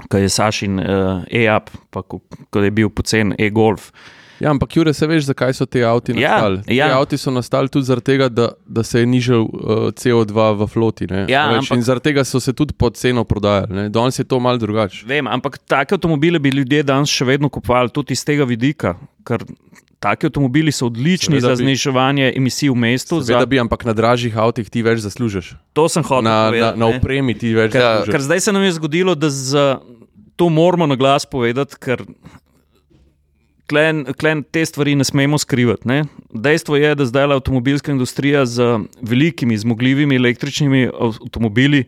Kaj je Sašin uh, e-up, pa ko, ko je bil pocen e-golf. Ja, ampak Jure, se veš, zakaj so ti avti Ja, nastali? ja. Ti avti so nastali tudi zaradi tega, da, da se je nižal uh, CO2 v floti. ne. Ja, veš, ampak- In zaradi tega so se tudi pod ceno prodajali. ne. Danes je to mal drugače. Vem, ampak take avtomobile bi ljudje danes še vedno kupovali tudi iz tega vidika, ker take avtomobili so odlični Seveda za bi- zniževanje emisij v mestu. Za, bi, ampak na dražjih avtih ti več zaslužiš. to sem hotel Na, na, povedati. na ne. opremi ti več Ker, zaslužiš. ker zdaj se nam je zgodilo, da z, to moramo na glas povedati, ker klen, klen te stvari ne smemo skrivati. Ne? Dejstvo je, da zdaj avtomobilska industrija z velikimi, zmogljivimi električnimi avtomobili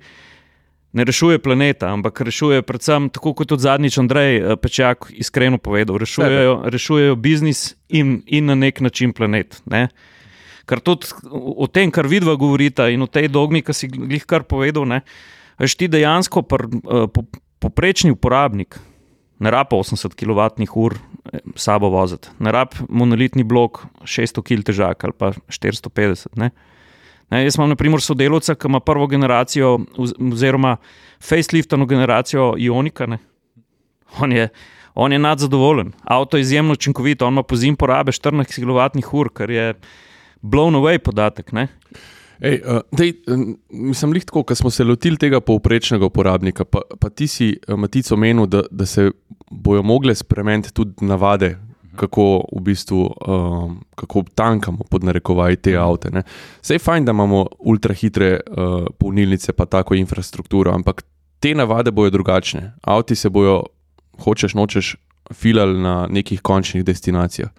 ne rešuje planeta, ampak rešuje predvsem, tako kot tudi zadnjič Andrej eh, Pečak iskreno povedal, rešujejo, rešujejo biznis in, in na nek način planet. Ne? Ker tudi o tem, kar vidva govorita in o tej dogmi, ki si jih kar povedal, ne, veš ti dejansko pr, eh, po, poprečni uporabnik ne rab 80 kWh sabo voziti, ne rab monolitni blok 600 kg težak ali pa 450. Ne. Ne, jaz imam, na primer, sodelavca, ki ima prvo generacijo, oz- oziroma faceliftano generacijo Ionika. Ne. On je, on je nadzadovoljen, avto je izjemno učinkovit, on ima po zim porabe 14 kWh, kar je blown away podatek. Ne. Ej, uh, dej, uh, mislim, lih tako, ko smo se lotili tega povprečnega uporabnika, pa, pa ti si, uh, Matic, omenil, da, da se bojo mogle spremeniti tudi navade, kako v bistvu um, kako tankamo pod narekovaji te avte. Ne. Sej je fajn, da imamo ultrahitre uh, polnilnice, pa tako infrastrukturo, ampak te navade bojo drugačne. Avti se bojo, hočeš, nočeš, filali na nekih končnih destinacijah.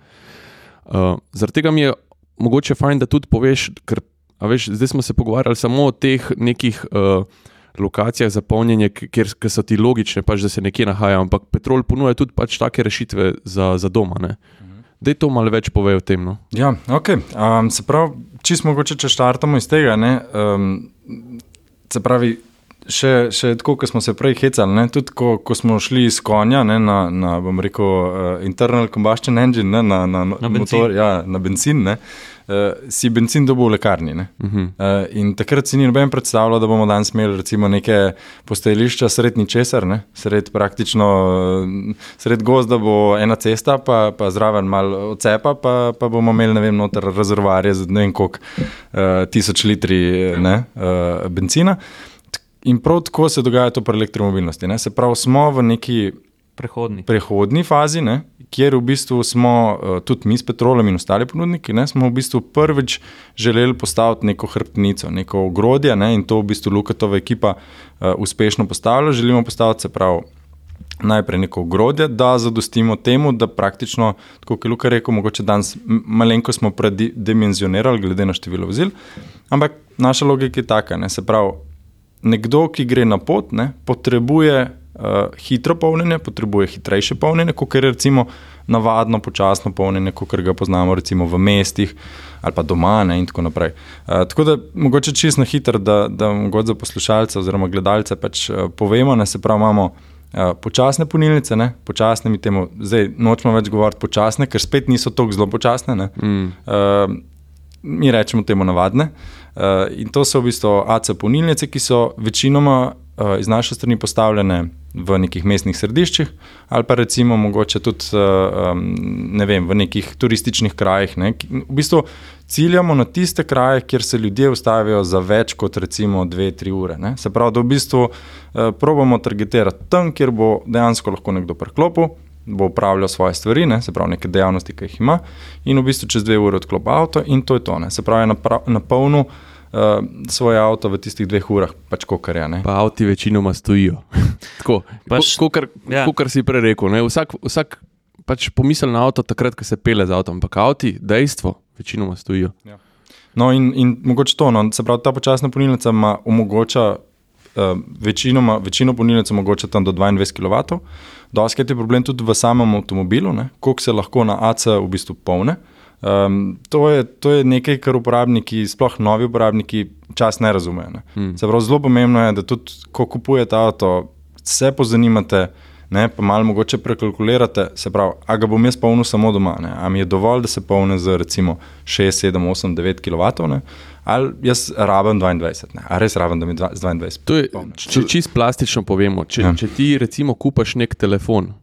Uh, zaradi tega mi je mogoče fajn, da tudi poveš, ker veš, zdaj smo se pogovarjali samo o teh nekih uh, lokacijah za polnjenje, kjer ki so ti logične, pač, da se nekje nahajajo, ampak Petrol ponuja tudi pač take rešitve za, za doma. Ne? Da je to malo več pove o tem. No? Ja, ok. Um, se pravi, čisto mogoče, če štartamo iz tega. Ne, um, se pravi, še, še tako, kot smo se prej hecali, ne, tudi ko, ko smo šli iz konja ne, na, na, rekel, uh, internal combustion engine, ne, na, na, na, Na bencin. motor, ja, na benzin, ne, uh, si benzin dobil v lekarni. Ne. Uh -huh. uh, in takrat si ni noben predstavljal, da bomo danes imeli recimo neke postajališča sred ničesar, ne, sred praktično, uh, sred gozda bo ena cesta, pa, pa zraven malo odcepa, pa, pa bomo imeli, ne vem, noter rezervoarje z ne vem koliko uh, tisoč litri ne, uh, benzina. In prav tako se dogaja to pri elektromobilnosti. Ne? Se pravi, smo v neki Prehodni. prehodni fazi, ne? kjer v bistvu smo uh, tudi mi s Petrolom in ostali ponudniki, ne? smo v bistvu prvič želeli postaviti neko hrbtenico, neko ogrodje ne? in to v bistvu Lukatova ekipa uh, uspešno postavlja. Želimo postaviti, se pravi, najprej neko ogrodje, da zadostimo temu, da praktično, tako kot je Luka rekel, mogoče danes malenko smo predimenzionirali glede na število vozil, ampak naša logika je taka, ne? se pravi, nekdo, ki gre na pot, ne, potrebuje hitro polnjenje, potrebuje hitrejše polnjenje, kot je recimo navadno počasno polnjenje, kot ga poznamo recimo v mestih ali pa doma ne, in tako naprej. Uh, tako da mogoče čisto hitro, da, da mogoče za poslušalce oziroma gledalce pač uh, povemo, ne, se pravi, imamo počasne punilnice, ne? počasne mi temu, zdaj nočemo več govoriti počasne, ker spet niso tako zelo počasne. Mm. Uh, mi rečemo temu navadne. Uh, in to so v bistvu AC punilnice, ki so večinoma uh, iz naše strani postavljene v nekih mestnih središčih, ali pa recimo mogoče tudi uh, um, ne vem, v nekih turističnih krajih. Ne? V bistvu ciljamo na tiste kraje, kjer se ljudje ustavijo za več kot recimo 2-3 ure. Ne? Se pravi, da v bistvu uh, probamo targetirati tam, kjer bo dejansko lahko nekdo preklopil bo upravljal svoje stvari, ne, se pravi, neke dejavnosti, ki jih ima, in v bistvu čez dve ure odklopi avto, in to je to. Ne. Se pravi, napra- napolnil uh, svoj avto v tistih dveh urah, pač kot je. Ne. Pa avti večinoma stojijo. Tako, Pač- kot ja. ja. si prej rekel. Ne? Vsak, vsak pač pomisli na avto takrat, ko se pele z avtom, ampak avti, dejstvo, večinoma stojijo. No, in, in mogoče to, no, se pravi, ta počasna polnilnica ima omogoča. Uh, večinoma, večino polnilnic omogoča tam do 22 kW. Doskrat je problem tudi v samem avtomobilu, ne, koliko se lahko na AC v bistvu polne. Um, to, je, to je nekaj, kar uporabniki, sploh novi uporabniki, čas ne razumejo. Ne. Se pravi, zelo pomembno je, da tudi, ko kupujete avto, se pozanimate, ne, pa malo mogoče prekalkulirate, se pravi, a ga bom jaz polnil samo doma, ne, a mi je dovolj, da se polne z recimo 6, 7, 8, 9 kW, ne, ali jaz rabim 22, ne, a res rabim, da mi dva- z 22 To je, polne. če čisto plastično povemo, če, ja. če ti recimo kupaš nek telefon,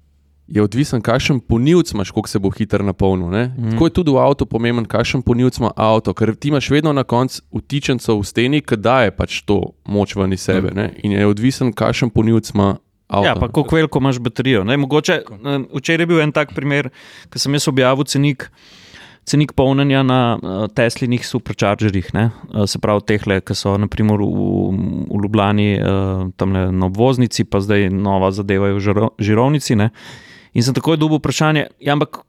je odvisen, kakšen ponivc imaš, koliko se bo hitro napolnil. Mm. Tako je tudi v avtu pomemben, kakšen ponivc ima avto, ker ti imaš vedno na koncu vtičenco v steni, ki daje pač to moč ven iz sebe. Mm. In je odvisen, kakšen ponivc ima avto. Ja, pa koliko veliko imaš baterijo. Ne, mogoče, eh, včeraj je bil en tak primer, ko sem jaz objavil cenik. Cenik polnjenja na uh, Teslinih superchargerjih, ne? uh, se pravi, teh, ki so naprimer v, v Ljubljani, tam na obvoznici, pa zdaj nova zadeva je v žiro, žirovnici. Ne? In sem takoj dobil vprašanje, ja, ampak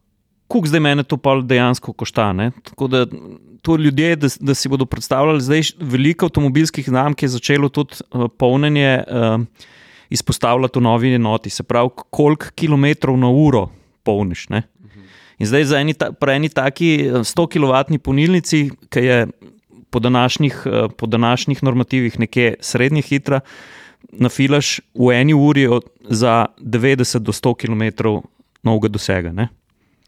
koliko zdaj mene to pa dejansko košta. Ne? Tako da to ljudje, da, da si bodo predstavljali, zdaj veliko avtomobilskih znamk je začelo tudi uh, polnjenje uh, izpostavljati v novi enoti, se pravi, koliko kilometrov na uro polniš. Ne? In zdaj za eni, ta, eni taki eh, 100 kW polnilnici, ki je po današnjih, eh, po današnjih normativih nekje srednje hitra, nafilaš v eni uri od, za 90 do 100 km novega dosega. Ne?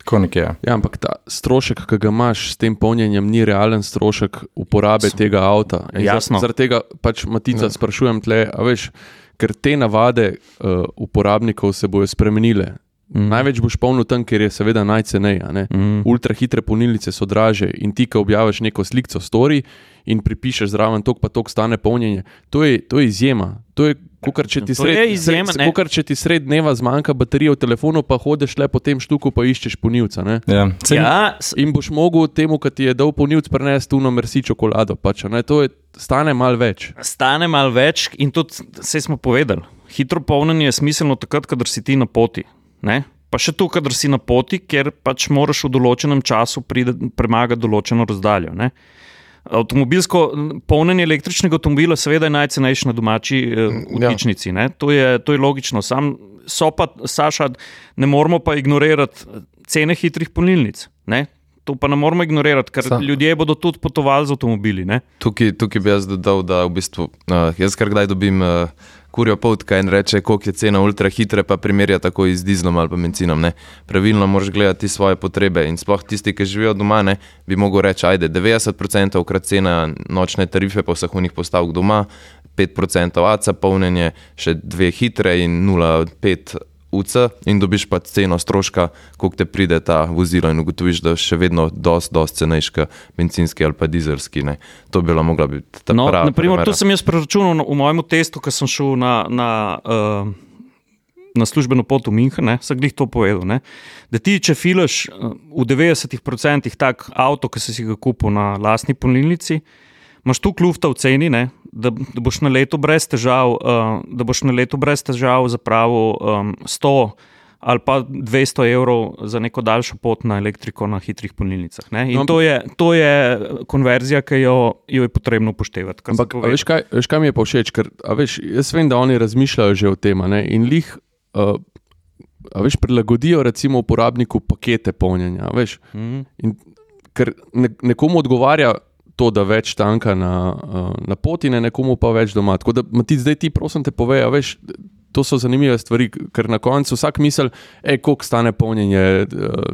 Tako nekje je. Ja, ampak ta strošek, ki ga imaš s tem polnjenjem, ni realen strošek uporabe tega avta. In Jasno. Zaradi tega pač Matica sprašujem tle, a veš, ker te navade uh, uporabnikov se bodo spremenile. Mm. Največ boš polnil tam, kjer je seveda najceneje. Mm. Ultrahitre polnilnice so draže in ti, ki objaviš neko sliko, story in pripišeš zraven, tok pa tok stane polnjenje. To je, to je izjema. To je, Kukar, če ti sred, izjema, sred, kukar, če ti sred dneva zmanjka baterije v telefonu, pa hodiš le po tem štuku, pa iščeš ponivca. Ne? Ja. Sej, Ja, In boš mogel temu, ki ti je dal ponivc, prenesti tuno mersi čokolado. Pač, ne? to je, stane malo več. stane malo več, in tudi vse smo povedali. Hitro polnjenje je smiselno takrat, kadar si ti na poti. Ne? Pa še tu, kadar si na poti, ker pač moraš v določenem času pride, premagati določeno razdaljo. Ne? Avtomobilsko polnjenje električnega avtomobila, seveda, je najcenejše na domači eh, vtičnici. Ja. To, to je logično. Sam so pa, Saša, ne moramo pa ignorirati cene hitrih polnilnic. Ne? To pa ne moramo ignorirati, ker Sa. ljudje bodo tudi potovali z avtomobili. Tukaj, tukaj bi jaz dodal, da v bistvu, uh, jaz kar kdaj dobim. Uh, kurjo potka in reče, koliko je cena ultra hitre, pa primerja tako z dizlom ali benzinom. Ne. Pravilno moraš gledati svoje potrebe in sploh tisti, ki živijo doma, ne, bi mogel reči, ajde, 90% ukrat cena nočne tarife po vseh unih postavk doma, 5% ACA polnjenje, še dve hitre in 0,5 UC in dobiš pa ceno stroška, koliko te pride ta vozilo in ugotoviš, da je še vedno dosti, dosti cenejši benzinski ali pa dizelski. Ne. To bi bila mogla biti ta no, prava. Naprimer, to sem jaz preračunal v mojem testu, ko sem šel na. na uh... Na službeno pot v München, sem jih to povedal. Ne? Da ti, če filaš eh, v 90% tak avto, ki si ga kupil na lastni polnilnici, imaš tu klufta v ceni, ne? da, da boš na leto brez težav, uh, da boš na leto brez težav zapravil um, 100 ali pa 200 evrov za neko daljšo pot na elektriko na hitrih polnilnicah. In no, to, je, to je konverzija, ki jo, jo je potrebno upoštevati. Ampak, veš kaj, veš, kaj mi je pa všeč? Ker, veš, jaz vem, da oni razmišljajo že o tem in jih. Uh, A veš, prilagodijo recimo uporabniku pakete polnjenja. Mm -hmm. Ker ne, nekomu odgovarja to, da več tanka na, uh, na poti, ne nekomu pa več doma. Tako da ti zdaj ti, prosim, te povejo, veš. To so zanimive stvari, ker na koncu vsak misli, koliko stane polnjenje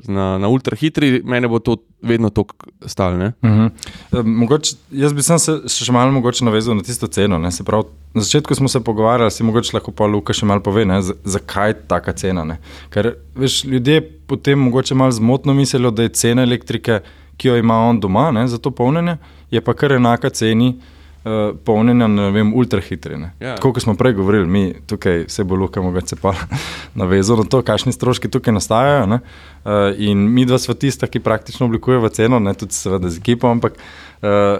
na, na ultrahitri, meni bo to vedno tako stalo. Uh -huh. e, jaz bi se še malo navezal na tisto ceno. Pravi, na začetku smo se pogovarjali, si mogoče lahko pa Luka še malo pove, ne, zakaj je taka cena. Ne? Ker veš, ljudje potem mogoče malo zmotno mislijo, da je cena elektrike ki jo ima on doma ne, za to polnjenje, je pa kar enaka ceni uh, polnjenja na ultrahitre. Ja. Kot smo prej govorili, mi tukaj se bo luka mogoče pa navezano na to, kakšni stroški tukaj nastajajo. Uh, in mi dva smo tista, ki praktično oblikujemo ceno, ne tudi seveda z ekipo, ampak uh,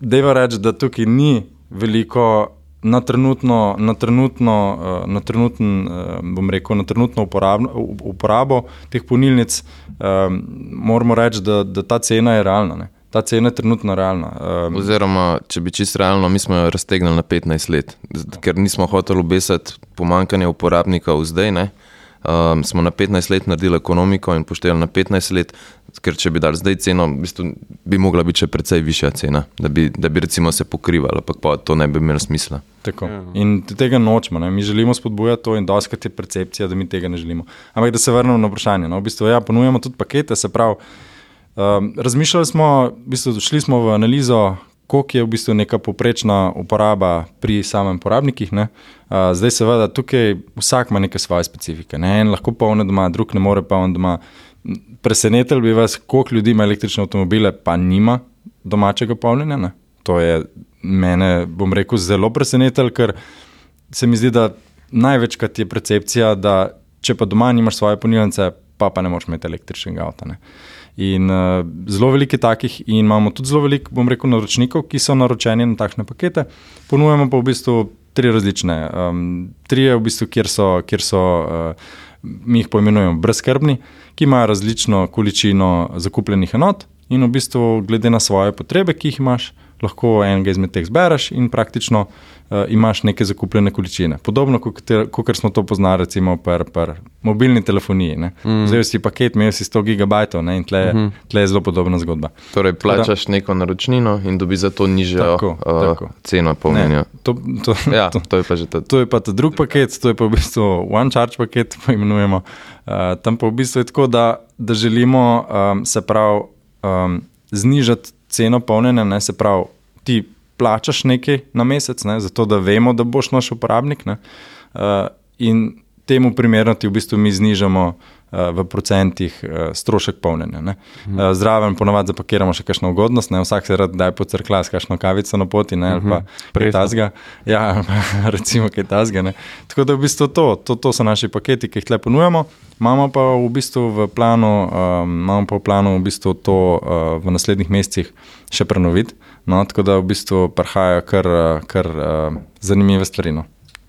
deva reči, da tukaj ni veliko na trenutno, na trenutno, eh, na trenutno, eh, bom rekel, na trenutno uporabno, uporabo teh polnilnic, eh, moramo reči, da, da ta cena je realna. Ne. Ta cena je trenutno realna. Um, Oziroma, če bi čisto realno, mi smo jo raztegnili na 15 let, ker nismo hoteli obesati pomankanja uporabnikov zdaj. Ne? Um, smo na 15 let naredili ekonomiko in poštevali na 15 let, ker če bi dali zdaj ceno, v bistvu bi mogla biti še precej višja cena, da bi, da bi se pokrivala, ampak pa to ne bi imelo smisla. Tako. Ja. In tega nočemo, ne? mi želimo spodbujati to in doskrat je percepcija, da mi tega ne želimo. Ampak da se vrnemo na vprašanje. No? V bistvu, ja, ponujemo tudi pakete, se pravi. Um, razmišljali smo, v bistvu, šli smo v analizo, koliko je v bistvu neka poprečna uporaba pri samem uporabnikih. Uh, zdaj, seveda, tukaj vsak ima neke svoje specifike. Ne? En lahko polne doma, drug ne more on doma. Presenetili bi vas, koliko ljudi ima električne avtomobile, pa nima domačega polnjenja. Ne? To je mene, bom rekel, zelo presenetilo, ker se mi zdi, da največkrat je percepcija, da če pa doma nimaš svoje polnilnice, pa, pa ne moreš imeti električnega avta. Ne? In uh, zelo veliko takih, in imamo tudi zelo veliko, bom rekel, naročnikov, ki so naročeni na takšne pakete. Ponujemo pa v bistvu tri različne. Um, tri je v bistvu, kjer so, kjer so uh, mi jih poimenujemo brezkrbni, ki imajo različno količino zakupljenih enot in v bistvu, glede na svoje potrebe, ki jih imaš, lahko enega izmed teh zbereš in praktično imaš neke zakupljene količine. Podobno kot smo to poznali, recimo pri mobilni telefoniji. Mm. Zdaj si paket, imel si 100 gigabajtov ne? in tle, mm -hmm. tle je zelo podobna zgodba. Torej, plačaš Tada, neko naročnino in dobiš za to nižjo tako, uh, tako. ceno polnjenja. To, to, ja, to, to je pa že to. To je pa ta drug paket, to je pa v bistvu one charge paket, poimenujemo. Uh, tam pa v bistvu je tako, da, da želimo um, se prav um, znižati ceno polnjenja, ne se pravi, ti plačaš nekaj na mesec, ne, zato da vemo, da boš naš uporabnik. Ne, uh, in temu primerno ti v bistvu mi znižamo uh, v procentih uh, strošek polnjenja. Mhm. Uh, zraven ponovadi zapakiramo še kakšno ugodnost, ne, vsak se rad da pocrkla s kakšno kavico na poti ne, ali pa mhm. kaj tasga. Ja, recimo kaj tasga. Tako da v bistvu to, to, to so naši paketi, ki jih tle ponujemo. Imamo pa v bistvu v planu, um, imamo pa v planu v bistvu to uh, v naslednjih mesecih še prenoviti. No, tako da v bistvu prihajajo kar, kar uh, zanimive stvari. No.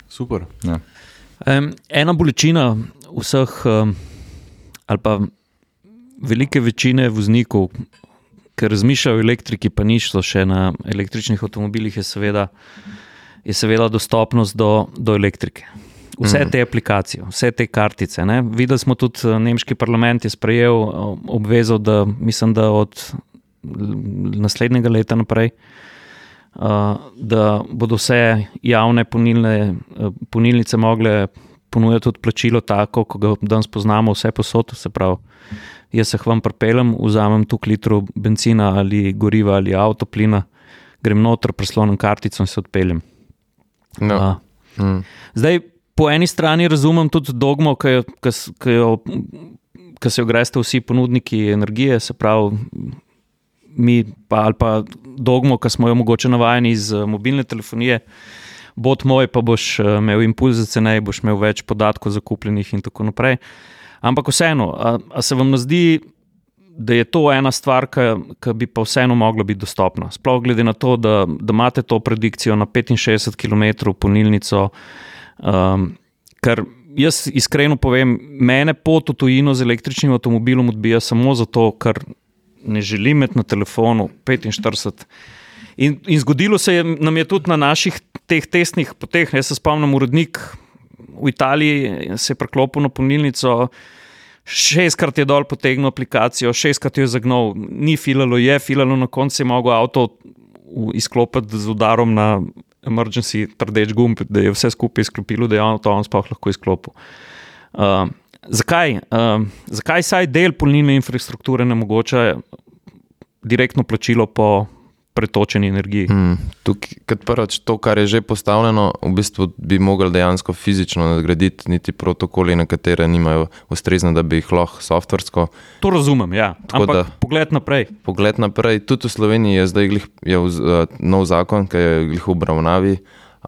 Super. Ja. Um, ena bolečina vseh, um, ali pa velike večine voznikov, ki razmišljajo o elektriki, pa niso še na električnih avtomobilih, je seveda, je seveda dostopnost do, do elektrike. Vse te aplikacije, vse te kartice. Ne. Videli smo tudi, eh, nemški parlament je sprejel eh, obvezo, da mislim, da od naslednjega leta naprej, uh, da bodo vse javne ponilne, eh, ponilnice mogle ponujati tudi plačilo tako, kot ga danes poznamo, vse posod. Se pravi, jaz se vam pripeljem, vzamem tu litrov benzina ali goriva ali avtoplina, grem noter, preslonim kartico in se odpeljem. No. Uh, Mm. Zdaj, po eni strani razumem tudi dogmo, ki jo, ki ki jo, ki se jo greste vsi ponudniki energije, se pravi, mi pa, ali pa dogmo, ki smo jo mogoče navajeni iz eh, mobilne telefonije. Bot moj, pa boš eh, imel impulze ceneje, boš imel več podatkov zakupljenih, in tako naprej. Ampak vseeno, a, a se vam ne zdi, da je to ena stvar, ki bi pa vseeno mogla biti dostopna? Sploh glede na to, da, da imate to predikcijo na 65 km polnilnico. Um, ker jaz iskreno povem, mene pot v tujino z električnim avtomobilom odbija samo zato, ker ne želim imeti na telefonu 45. In, in zgodilo se je nam je tudi na naših teh testnih poteh. Jaz se spomnim, urednik v Italiji se je preklopil na polnilnico. Šestkrat je dol potegnil aplikacijo, šestkrat jo je zagnal, ni filalo, je filalo, na koncu je mogel avto izklopiti z udarom na emergency rdeč gumb, da je vse skupaj izklopilo, da je avto on sploh lahko izklopil. Uh, zakaj? Uh, zakaj saj del polnilne infrastrukture ne omogoča direktno plačilo po pretočeni energiji? Mm. Tukaj, kot prvič, to, kar je že postavljeno, v bistvu bi mogli dejansko fizično nadgraditi, niti protokoli, na katere nimajo ustrezne, da bi jih lahko softversko. To razumem, ja. Tako Ampak da- pogled naprej. Pogled naprej, tudi v Sloveniji je zdaj glih, je vz, uh, nov zakon, ki je v obravnavi.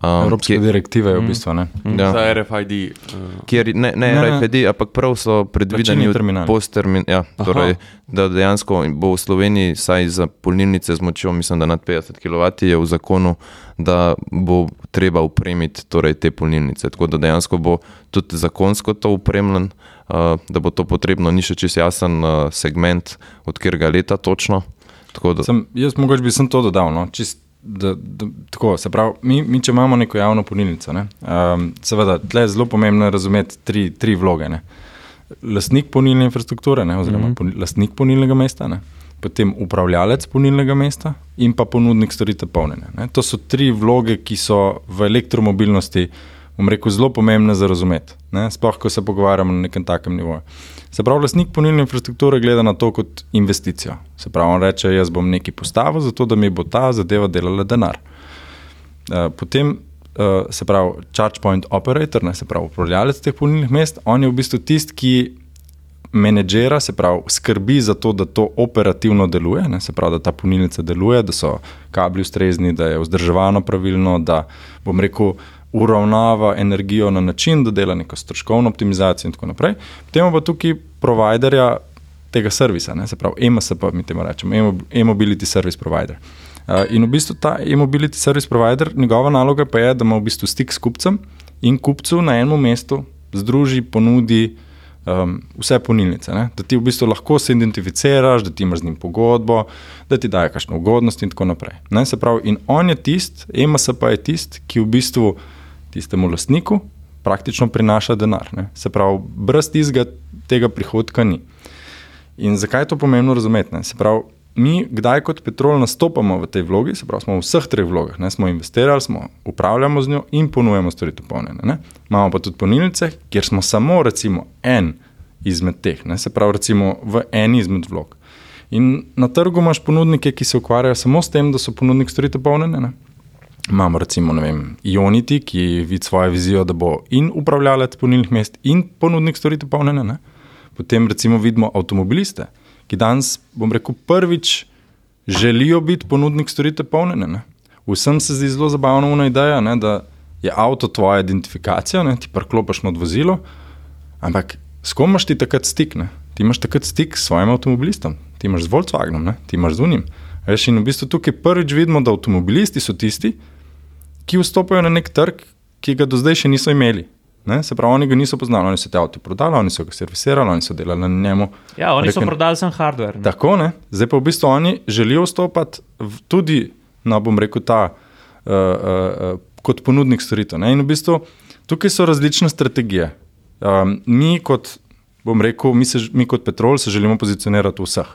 Um, Evropske kje- direktive je v bistvu. Ne? ja. Za RFID. Uh, Kjer, ne, ne, Ne. RFID, ampak prav so predvideni postermin, ja, torej, da dejansko bo v Sloveniji, saj za polnilnice z močjo, mislim, da nad 50 kW je v zakonu, da bo treba upremiti torej, te polnilnice. Tako da dejansko bo tudi zakonsko to upremljen, uh, da bo to potrebno, ni še čist jasen uh, segment, od katerega leta točno. Da, Sem, jaz mogoče bi sem to dodal. No? Čist, da, da, tako, se pravi, mi, mi če imamo neko javno polnilnico, ne? um, seveda, tle je zelo pomembno razumeti tri, tri vloge. Ne? Lastnik polnilne infrastrukture, ne? oziroma mm -hmm. lastnik polnilnega mesta, ne? potem upravljalec polnilnega mesta in pa ponudnik storitev polnjenja. ne. To so tri vloge, ki so v elektromobilnosti, bom rekel, zelo pomembne za razumeti. ne. Sploh, ko se pogovarjamo na nekem takem nivoju. Se pravi, lastnik polnilne infrastrukture gleda na to kot investicijo. Se pravi, on reče, jaz bom nekaj postavil, zato da mi bo ta zadeva delala denar. Uh, potem, uh, se pravi, charge point operator, ne, se pravi, upravljalec teh polnilnih mest, on je v bistvu tisti, ki menedžera, se pravi, skrbi za to, da to operativno deluje, ne, se pravi, da ta polnilnica deluje, da so kabli ustrezni, da je vzdrževano pravilno, da bom rekel, uravnava energijo na način, da dela neko stroškovno optimizacijo in tako naprej. Potem pa tukaj providerja tega servisa, ne, se pravi, MSP, mi temu rečemo, e-mo- e-mobility service provider. Uh, in v bistvu ta e-mobility service provider, njegova naloga pa je, da ima v bistvu stik s kupcem in kupcu na enem mestu združi, ponudi um, vse ponilnice. Ne? Da ti v bistvu lahko se identificiraš, da ti imaš z njim pogodbo, da ti daje kakšno ugodnost in tako naprej. Ne? Se pravi, in on je tisti, EMS pa je tisti, ki v bistvu tistemu lastniku praktično prinaša denar. Ne? Se pravi, brez tistega tega prihodka ni. In zakaj je to pomembno razumeti? Ne? Se pravi, mi, kdaj kot Petrol nastopamo v tej vlogi, se pravi, smo v vseh treh vlogah, ne? smo investirali, smo upravljamo z njo in ponujemo storitev polnjenja. ne. Imamo pa tudi polnilnice, kjer smo samo recimo en izmed teh, ne? se pravi, recimo v eni izmed vlog. In na trgu imaš ponudnike, ki se ukvarjajo samo s tem, da so ponudnik storitev polnjenja. Imamo recimo vem, Ionity, ki vidi svojo vizijo, da bo in upravljalec polnilnih mest, in ponudnik storitev polnjenja. ne. Potem recimo vidimo avtomobiliste, ki danes, bom rekel, prvič želijo biti ponudnik storitev polnjenja. ne. Vsem se zdi zelo zabavna ena ideja, ne, da je avto tvoja identifikacija, ne, ti parklopiš nad vozilo, ampak s kom imaš ti takrat stik? Ne? Ti imaš takrat stik s svojim avtomobilistom, ti imaš z Volkswagenom, ne? ti imaš z unim. Veš, in v bistvu tukaj prvič vidimo, da avtomobilisti so tisti, ki vstopajo na nek trg, ki ga do zdaj še niso imeli. Ne? Se pravi, oni ga niso poznali, oni so te avto prodali, oni so ga servisirali, oni so delali na njemu. Ja, oni so Rekel- prodali sem hardware. ne. Tako, ne? zdaj pa v bistvu oni želijo vstopati v- tudi na, bom rekel, ta uh, uh, uh, kot ponudnik storitev. Ne? In v bistvu tukaj so različne strategije. Um, mi, kot, bom rekel, mi, se, mi kot Petrol se želimo pozicionirati v vseh.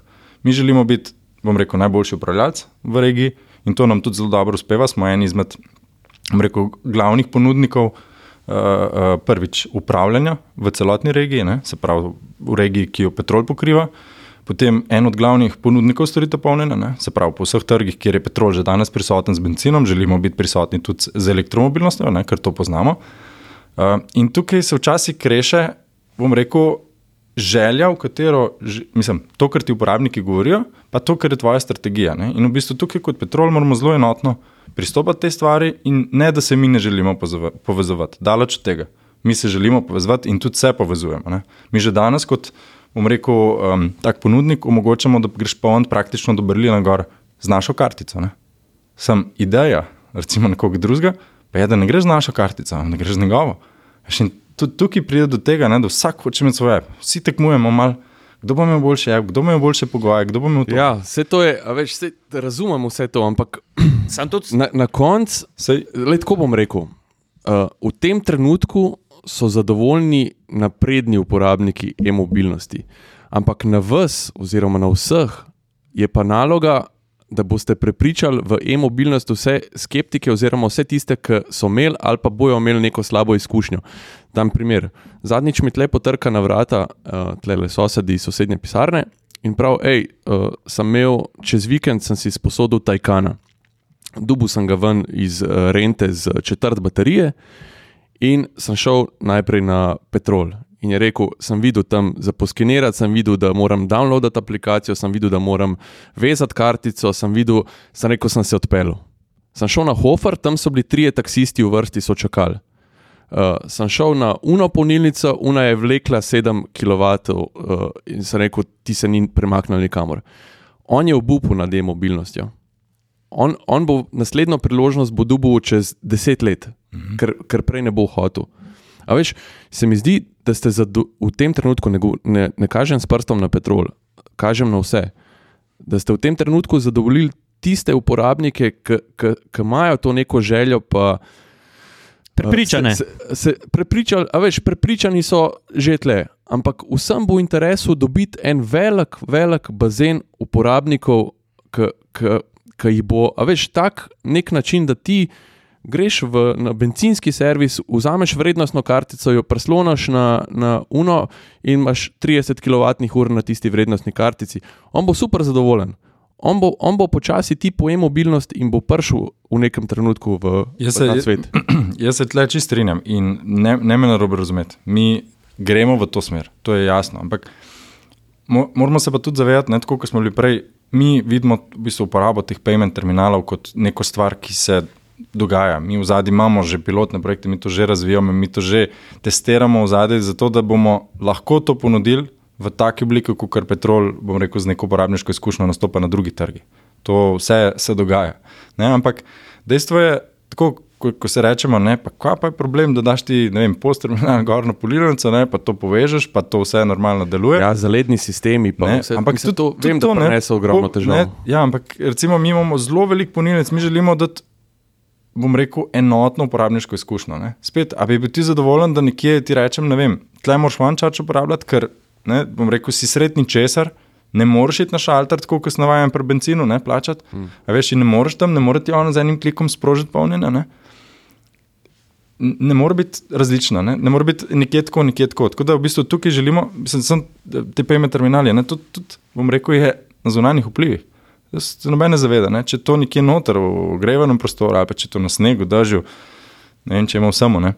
Mi želimo biti, bom rekel, najboljši upravljalec v regiji in to nam tudi zelo dobro uspeva. Smo eni izmed, rekel, glavnih ponudnikov. Uh, uh, prvič upravljanja v celotni regiji, ne? se pravi v regiji, ki jo Petrol pokriva, potem en od glavnih ponudnikov storitev polnjenja, ne? se pravi po vseh trgih, kjer je Petrol že danes prisoten z benzinom, želimo biti prisotni tudi z elektromobilnostjo, ne? ker to poznamo. Uh, in tukaj se včasih kreše, bom rekel, želja, v katero, mislim, to, kar ti uporabniki govorijo, pa to, kar je tvoja strategija. Ne? In v bistvu tukaj kot Petrol moramo zelo enotno pristopati te stvari in ne, da se mi ne želimo povezovati, daleč od tega. Mi se želimo povezovati in tudi se povezujemo. Ne? Mi že danes, kot bom rekel, um, tak ponudnik, omogočamo, da greš poln praktično do Berlina gor z našo kartico. Ne? Sem ideja, recimo nekoga drugega, pa je, da ne greš z našo kartico, ne greš z njegovo. In Tudi tukaj pride do tega, ne, da vsak hoče imeti svoj app. Vsi tekmujemo malo, kdo bo imel boljši app, kdo bo imel boljše pogoje, kdo bo imel to. Ja, vse to je, a veš, vse, razumem vse to, ampak Sam tudi na, na koncu, Sej, tako bom rekel, uh, v tem trenutku so zadovoljni napredni uporabniki e-mobilnosti, ampak na vas, oziroma na vseh, je pa naloga, da boste prepričali v e-mobilnost vse skeptike, oziroma vse tiste, ki so imeli ali pa bojo imeli neko slabo izkušnjo. Dam primer. Zadnjič mi tle potrka na vrata, uh, tle le sosedi iz sosednje pisarne in prav, hej, uh, sem imel čez vikend sem si sposodil Tajkana. Dubu sem ga ven iz uh, rente z četrt baterije in sem šel najprej na Petrol. In je rekel, sem videl tam za poskenirati, sem videl, da moram downloadati aplikacijo, sem videl, da moram vezati kartico, sem videl, sem rekel, sem se odpeljal. Sem šel na Hofer, tam so bili trije taksisti v vrsti, so čakali. Uh, sem šel na Uno polnilnico, Una je vlekla 7 kW uh, in sem rekel, ti se ni premaknil nikamor. On je obupal nad e-mobilnostjo. On, on bo naslednjo priložnost bo dobil čez 10 let, mm -hmm. ker, ker prej ne bo hotel. A veš, se mi zdi, da ste zado, v tem trenutku, ne, ne, ne kažem s prstom na petrol, kažem na vse, da ste v tem trenutku zadovoljili tiste uporabnike, ki imajo to neko željo, pa prepričane. Se, se, se prepričali, a veš, prepričani so že tle, ampak vsem bo v interesu dobiti en velik, velik bazen uporabnikov, ki jih bo, a veš, tak nek način, da ti greš v, na benzinski servis, vzameš vrednostno kartico, jo preslonaš na, na Uno in imaš 30 kWh na tisti vrednostni kartici. On bo super zadovoljen. On bo, on bo počasi ti pojem mobilnost in bo prišel v nekem trenutku v, Jaz v se- ta svet. Jaz se tle čist strinjam in ne, ne me narobe razumeti. Mi gremo v to smer, to je jasno. Ampak mo, moramo se pa tudi zavedati, ne, tako kot smo bili prej, mi vidimo v bistvu uporabo teh payment terminalov kot neko stvar, ki se dogaja. Mi v zadnji imamo že pilotne projekte, mi to že razvijamo, mi to že testiramo v zadnji, zato da bomo lahko to ponudili v taki obliki, kot kar Petrol, bom rekel, z neko uporabniško izkušnjo nastopa na drugi trgi. To vse se dogaja. Ne, ampak dejstvo je, tako ko, ko se rečemo, ne, pa kaj pa je problem, da daš ti, ne vem, posterminal gor na polirnico, ne, pa to povežeš, pa to vse normalno deluje. Ja, zaledni sistemi, pa Ne, vse, ampak mislim, tudi, to, tudi vem, to, da ne, prinese ogromno težav. Ja, ampak recimo mi imamo zelo velik ponilnic, mi želimo dati, bom rekel, enotno uporabniško izkušnjo. Ne. Spet, a bi bil ti zadovoljen, da nekje ti rečem, ne vem, tle moraš vančač uporabljati, ker, ne, bom rekel, si sretni česar. Ne moreš iti na šalter, tako kot navajam pri benzinu, ne plačati. Hmm. Veš, in ne moreš tam, ne moreš ti ono z enim klikom sprožiti polnjenja. Ne? Ne more biti različna, ne, ne more biti nekje tako, nekje tako. Tako da v bistvu tukaj želimo, mislim, sem te pejme terminali, ne, tudi, tudi, bom rekel, je na zunanjih vplivih. Se noben ne zaveda, ne, če to nekje noter v ogrevanem prostoru ali pa če to na snegu, dažju, ne vem, če imamo samo. Ne.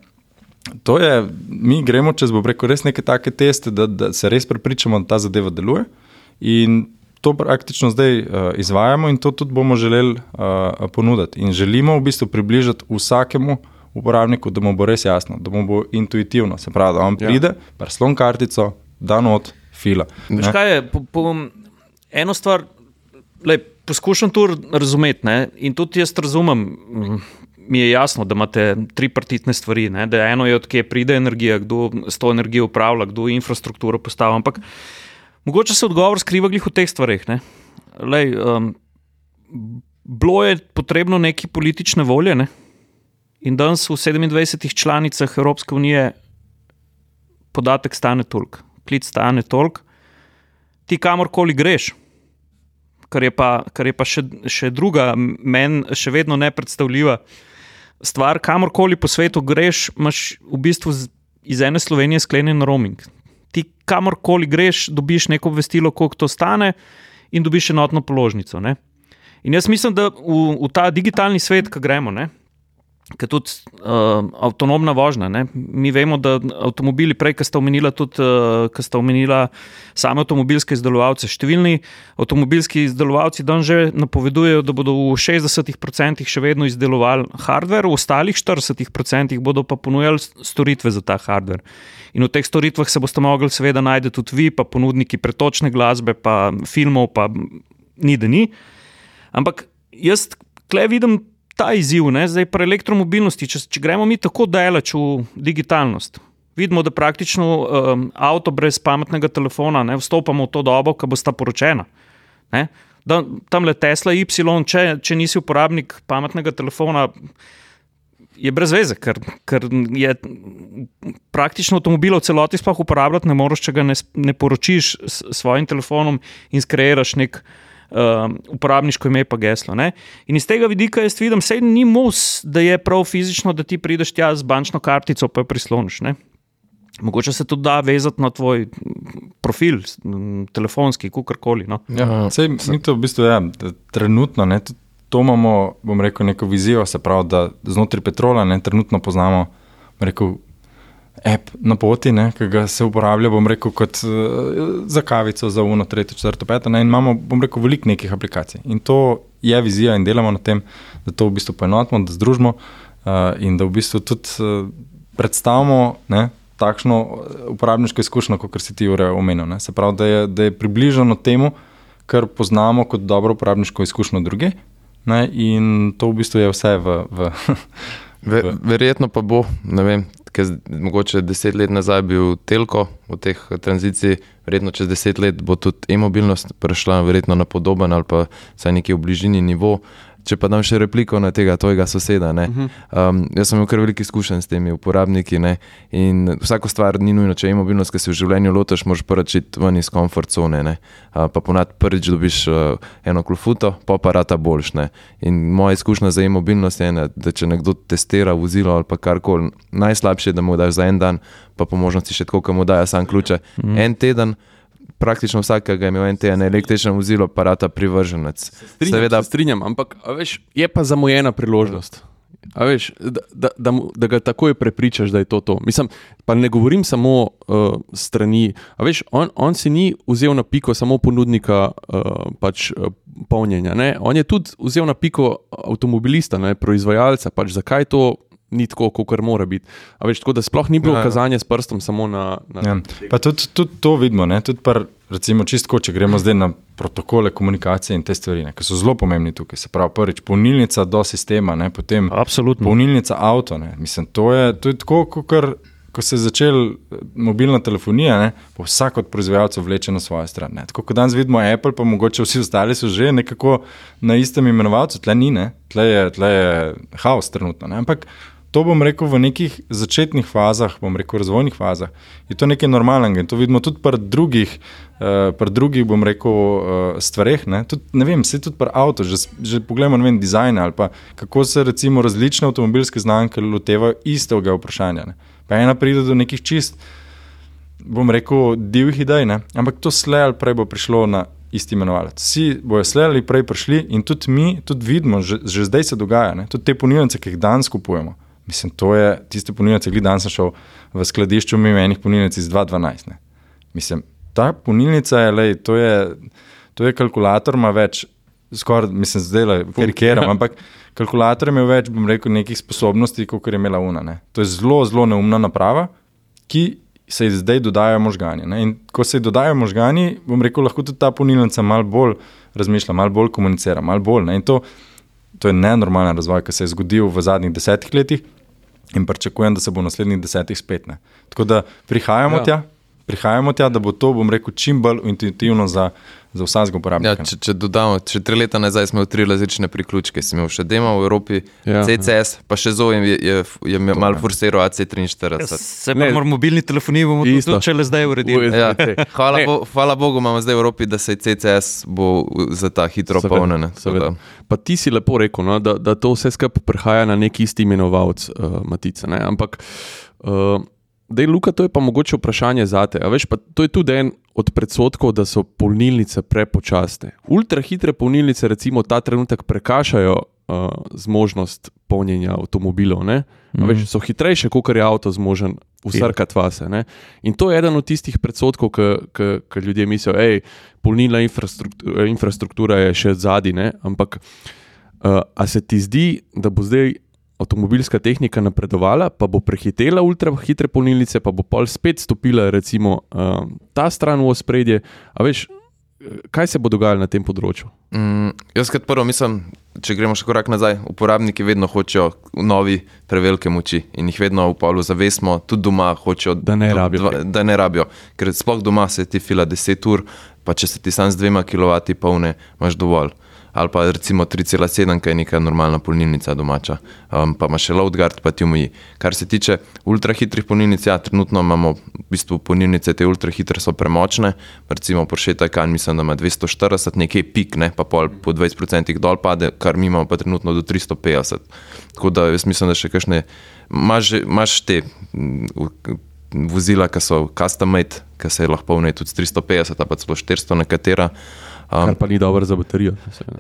To je, mi gremo čez, bom rekel, res neke take teste, da, da se res prepričamo, da ta zadeva deluje. In to praktično zdaj uh, izvajamo, in to tudi bomo želeli uh, ponuditi. In želimo v bistvu približati vsakemu uporabniku, da mu bo res jasno, da mu bo intuitivno. Se pravi, da on Ja. pride, preslon kartico, da not, fila. Veš kaj je, po, po, eno stvar, lej, poskušam to razumeti ne? in tudi jaz razumem. mi je jasno, da imate tripartitne stvari. Ne? Da eno je, odkje pride energija, kdo s to energijo upravlja, kdo infrastrukturo postavlja. Ampak mogoče se odgovor skriva glih v teh stvareh. Lej, um, bilo je potrebno neki politične volje. Ne? In danes v 27 članicah Evropske unije podatek stane toliko, klic stane toliko, ti kamorkoli greš. Kar je pa, kar je pa še, še druga, meni še vedno ne predstavljiva stvar. Kamorkoli po svetu greš, imaš v bistvu iz ene Slovenije sklenjen roaming. Ti kamorkoli greš, dobiš neko obvestilo, koliko to stane, in dobiš enotno položnico. Ne? In jaz mislim, da v, v ta digitalni svet, ki gremo, ne, je tudi uh, avtonomna vožnja. Ne. Mi vemo, da avtomobili, prej, ki ste omenili, tudi uh, ki ste omenili same avtomobilske izdelovalce. Številni avtomobilski izdelovalci dan že napovedujejo, da bodo v 60% še vedno izdelovali hardware, v ostalih 40% bodo pa ponujali storitve za ta hardware. In v teh storitvah se boste mogli, seveda, najti tudi vi, pa ponudniki pretočne glasbe, pa filmov, pa ni da ni. Ampak jaz tle vidim ta izziv, ne? zdaj pri elektromobilnosti, če, če gremo mi tako daleč v digitalnost. Vidimo, da praktično um, avto brez pametnega telefona ne vstopamo v to dobo, ki bo sta poročena. Ne? Da, tam le Tesla, Y, če, če nisi uporabnik pametnega telefona, je brez veze, ker, ker je praktično avtomobil v celoti sploh uporabljati ne moreš, če ga ne, ne poročiš s svojim telefonom in skreiraš nek uh, uporabniško ime, pa geslo. Ne? In iz tega vidika jaz vidim, da ni mus, da je prav fizično, da ti prideš tja z bančno kartico, pa jo prisloniš. Ne? Mogoče se to da vezati na tvoj profil, telefonski, kakorkoli. No. Ja, sej, mi to v bistvu je ja, trenutno. Ne, to imamo, bom rekel, neko vizijo, se pravi, da znotraj petrola ne, trenutno poznamo rekel, app na poti, ki ga se uporablja, bom rekel, kot uh, za kavico, za uno, tretjo, četrto, peto. Ne, in imamo, bom rekel, veliko nekih aplikacij. In to je vizija, in delamo na tem, da to v bistvu poenotimo, da združimo uh, in da v bistvu tudi uh, predstavimo ne, takšno uporabniško izkušnjo, kot si ti omenil. Se pravi, da je, da je približano temu, kar poznamo kot dobro uporabniško izkušnjo druge. Ne, in to v bistvu je vse v. v Ver, verjetno pa bo, ne vem, ker mogoče deset let nazaj bil telko v teh tranziciji, verjetno čez deset let bo tudi e-mobilnost prešla verjetno na podoben ali pa vsaj neki v bližini nivo. Če pa dam še repliko na tega tvojega soseda. Um, jaz sem imel kar veliko izkušenj s temi uporabniki ne? in vsako stvar ni nujno, če je mobilnost, ki se v življenju lotiš, moraš prvič iti ven iz komfort cone. Uh, pa ponad prvič dobiš uh, eno klofuto, pa pa rata boljš. Ne? In moja izkušnja za e-mobilnost je, ne, da če nekdo testira vozilo ali karkoli, najslabše je, da mu daš za en dan, pa po možnosti še tako, da mu daš sam ključe. Mm. En teden praktično vsakega ima en te na električnem vozilu, pa rata privrženec. Strinjam, Seveda, strinjam, ampak veš, je pa zamujena priložnost. Veš, da, da, da, da ga takoj prepričaš, da je to to. Mislim, pa ne govorim samo uh, strani. Veš, on, on si ni vzel na piko samo ponudnika uh, pač, uh, polnjenja. Ne? On je tudi vzel na piko avtomobilista, ne? proizvajalca. Pač, zakaj to ni tako, kot mora biti. Veš, tako da sploh ni bilo ja, ja. kazanje s prstom samo na. na ja. Pa tudi, tudi to vidimo, tudi par, recimo, čistko, če gremo zdaj na protokole komunikacije in te stvari, ki so zelo pomembni tukaj. Se pravi, prvič polnilnica do sistema, ne, potem Absolutno. polnilnica avto. Ne. Mislim, to je, to je tako, kot kar. Ko se je začela eh, mobilna telefonija, ne, pa vsak od proizvajalcev vleče na svojo stran. Ne. Tako kot danes vidimo, Apple, pa mogoče vsi ostali so že nekako na istem imenovalcu, tle ni, tle je, tle je haos trenutno. Ne. Ampak to bom rekel v nekih začetnih fazah, bom rekel razvojnih fazah, je to nekaj normalnega in to vidimo tudi pri drugih, uh, pri drugih, bom rekel, uh, stvareh. Ne, tud, ne vem, se tudi pri avtu, že, že pogledamo, ne vem, dizajn ali pa kako se recimo različne avtomobilske znamke lotevajo istega vprašanja. Ne. Pa ena pride do nekih čist, bom rekel, divjih idej, ne, ampak to slej ali prej bo prišlo na. Isti imenovalec. Vsi bojo sledili, prej prišli, in tudi mi, tudi vidimo, že, že zdaj se dogaja, ne? tudi te ponudnice, ki jih danes kupujemo. Mislim, to je tiste ponudnice, ki danes sem šel v skladišču, mimo enih ponudnic iz 2012. Ne. Mislim, ta ponudnica je, lej, to je, to je kalkulator, ima več, skoraj, mislim, zdaj le, karikiram, ampak kalkulator ima več, bom rekel, nekih sposobnosti, kot je imela Una. Ne. To je zelo, zelo neumna naprava, ki se ji zdaj dodajajo možgani. Ne. In ko se ji dodajajo možgani, bom rekel, lahko tudi ta ponudnica malo bolj razmišlja, malo bolj komunicira, malo bolj. Ne. In to to je nenormalen razvoj, ki se je zgodil v zadnjih desetih letih in pričakujem, da se bo v naslednjih desetih spet. Ne. Tako da prihajamo Ja. ja. tja, prihajamo tja, da bo to, bom rekel, čim bolj intuitivno za, za vsakega Ja, uporabnika. če, če dodamo, če tri leta nazaj smo imeli tri različne priključke, sem imel še demo v Evropi, Ja. ja. CCS, pa še Zoe je, je, je malo forsiral AC43. Se Ne. pa moramo mobilni telefoni bomo Isto. tudi šele zdaj uredili. Ja, hvala, bo, hvala Bogu, imamo zdaj v Evropi, da se je CCS bo za ta hitro polnjen. seveda. Pa ti si lepo rekel, no, da, da to vse skupaj prihaja na neki isti imenovalec, uh, Matica. Ne? Ampak, uh, da je Luka, to je pa mogoče vprašanje za te. Veš, pa to je tudi en od predsotkov, da so polnilnice prepočasne. Ultrahitre polnilnice, recimo, ta trenutek prekašajo uh, zmožnost polnjenja avtomobilov. Mm -hmm. veš, so hitrejše, kot je avto zmožen usrkati vase. Ne? In to je eden od tistih predsotkov, ki ljudje mislijo, da je polnilna infrastruktura, infrastruktura je še zadnji. Ampak uh, a se ti zdi, da bo zdaj avtomobilska tehnika napredovala, pa bo prehitela ultrahitre polnilnice, pa bo pol spet stopila recimo uh, ta stran v ospredje. A veš, kaj se bo dogajalo na tem področju? Mm, jaz kot prvo mislim, če gremo še korak nazaj, uporabniki vedno hočejo novi prevelike moči in jih vedno v polu zavesmo, tudi doma hočejo, Da ne rabijo. dva- da ne rabijo. Ker sploh doma se ti fila 10 ur, pa če se ti sam z dvema kW polne, imaš dovolj. Ali pa recimo 3,7, ki je neka normalna polnilnica domača, um, pa imaš še loadguard, pa ti umoji. Kar se tiče ultrahitrih polnilnic, ja, trenutno imamo v bistvu polnilnice, te ultrahitre so premočne, recimo Porsche Taycan, mislim, da ima 240, nekje pik, ne, pa pol po 20% dol pade, kar mi imamo pa trenutno do 350. Tako da jaz mislim, da še kakšne, imaš, te mm, vozila, ki so custom made, ki se lahko polnijo tudi s 350 ali pa celo 400 nekatera. Um, Kar pa ni dobro za baterijo.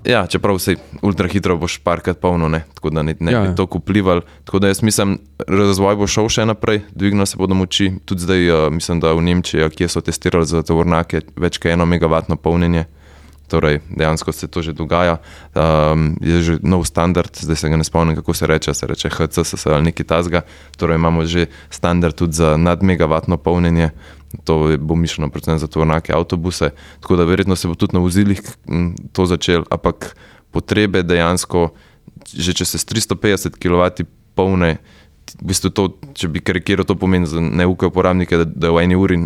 Ja, čeprav se ultra hitro boš parkrat polno, ne? tako da ne, ne Ja, ja, ja. bi to vplival. Tako da jaz mislim, razvoj bo šel še naprej, dvignil se bodo moči. Tudi zdaj, uh, mislim, da v Nemčiji, kjer so testirali za tovornake, več kot eno megavatno polnjenje. Torej, dejansko se to že dogaja. Um, je že nov standard, zdaj se ga ne spomnim, kako se reče, se reče HCS ali nekaj tasga. Torej, imamo že standard tudi za nadmegavatno polnjenje. To bo mišljeno predvsem za tovornake avtobuse. Tako da verjetno se bo tudi na vozilih mm, to začel, ampak potrebe dejansko, že če se s 350 kW polne, v bistvu to, če bi karikiral, to pomeni za neuke uporabnike, da, da v eni uri,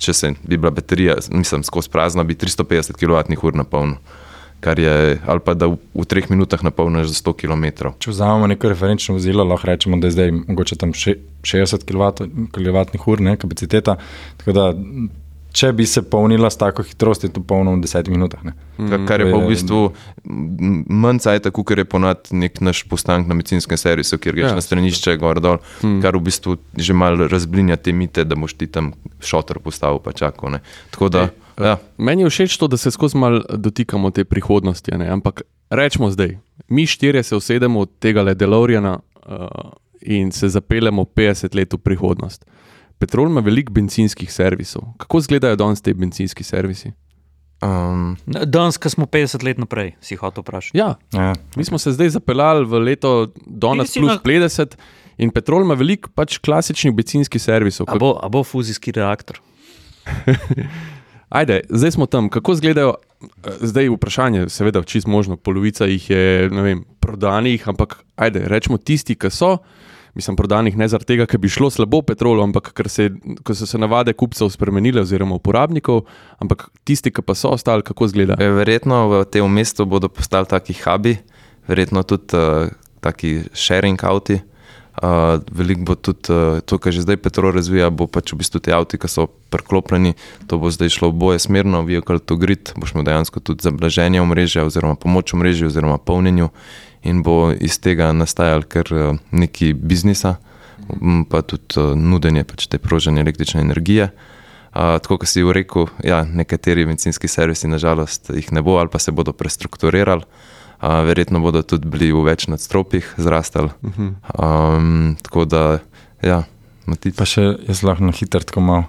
če se bi bila baterija, mislim, skozi prazna, bi 350 kWh napolnil. Kar je, ali pa da v, v treh minutah napolniš za 100 km. Če vzamemo neko referenčno vozilo, lahko rečemo, da je zdaj mogoče tam še 60 kWh kapaciteta. Tako da, če bi se polnila s tako hitrostjo, je to polno v 10 minutah. Ne. Kar, kar je pa v bistvu m, manj cajt, kot je ponad nek naš postanek na medicinskem servisu, kjer greš Ja. na stranišče, gor dol, hmm. kar v bistvu že malo razblinja te mite, da boš ti tam šotor postavil, pa čakal. Ne. Tako da, Ej, ja, Meni je všeč to, da se skozi malo dotikamo te prihodnosti. Ne? Ampak rečemo zdaj, mi štirje se usedemo od tega le Delorijana uh, in se zapeljemo 50 let v prihodnost. Petrol ima veliko benzinskih servisov. Kako izgledajo danes ti benzinski servisi? um, Danes, ko smo 50 let naprej, si hotel vprašati. Ja, Ja. mi smo se zdaj zapeljali v leto danes plus na- 50 in Petrol ima veliko pač klasičnih benzinskih servisov. A bo, a bo fuzijski reaktor? Ajde, zdaj smo tam. Kako izgledajo, eh, zdaj vprašanje, seveda, čist možno, polovica jih je ne vem, prodanih, ampak ajde, rečemo tisti, ki so. Mislim, prodanih ne zaradi tega, ker bi šlo slabo petrolu, ampak ker, se, ker so se navade kupcev spremenile, oziroma uporabnikov, ampak tisti, ki pa so ostali, kako izgleda. E, Verjetno v tem mestu bodo postali taki hubi, verjetno tudi uh, taki sharing avti. Uh, veliko bo tudi uh, to, kar že zdaj Petrol razvija, bo pač v bistvu ti avti, ki so priklopljeni, to bo zdaj šlo v boje smerno, vehicle to grid, boš imel dejansko tudi za blaženje omrežja oziroma pomoč omrežju oziroma polnjenju in bo iz tega nastajal kar uh, neki biznisa, pa tudi uh, nudenje pač te prožene električne energije. Uh, tako kot si v rekel, ja, nekateri bencinski servisi, nažalost, jih ne bo ali pa se bodo prestrukturirali. Uh, verjetno bodo tudi bili v več nadstropjih zrastali. Um, tako da, ja, Matic. Pa še jaz lahko na hitro tako malo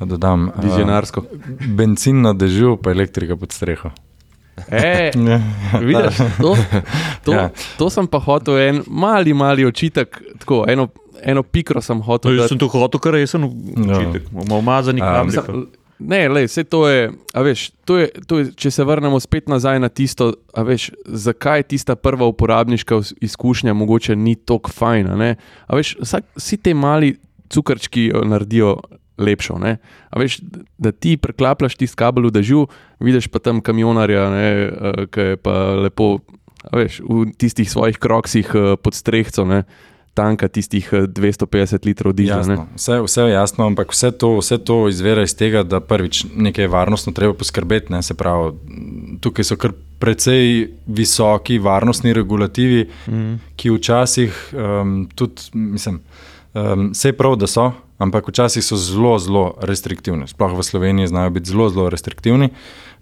dodam. Vizionarsko. Bencin na dežju, pa elektrika pod streho. E, vidiš, to, to, Ja. to sem pa hotel en mali, mali očitek, tako eno, eno pikro sem hotel. Jaz dati. sem to hotel, kar resen Ja. učitek. Bomo umazani A, kabli. Mislim, Ne, lej, vse to je, a veš, to je, to je, če se vrnemo spet nazaj na tisto, a veš, zakaj tista prva uporabniška iz- izkušnja mogoče ni tako fajna. ne? A veš, vsak, vsi ti mali cukrčki jo naredijo lepšo. Ne? A veš, da ti preklapljaš tisti kabel v dežju, vidiš pa tam kamionarja, ne, eh, ki je pa lepo, veš, v tistih svojih kroksih eh, pod strehco, ne, tanka tistih eh, 250 litrov dizla. ne. Jasno, vse, vse je jasno, ampak vse to, vse to izvira iz tega, da prvič nekaj varnostno treba poskrbeti. Ne, se pravi, tukaj so kar precej visoki varnostni regulativi, mm. ki včasih um, tudi, mislim, um, vse je prav, da so, ampak včasih so zelo, zelo restriktivni. Sploh v Sloveniji znajo biti zelo, zelo restriktivni.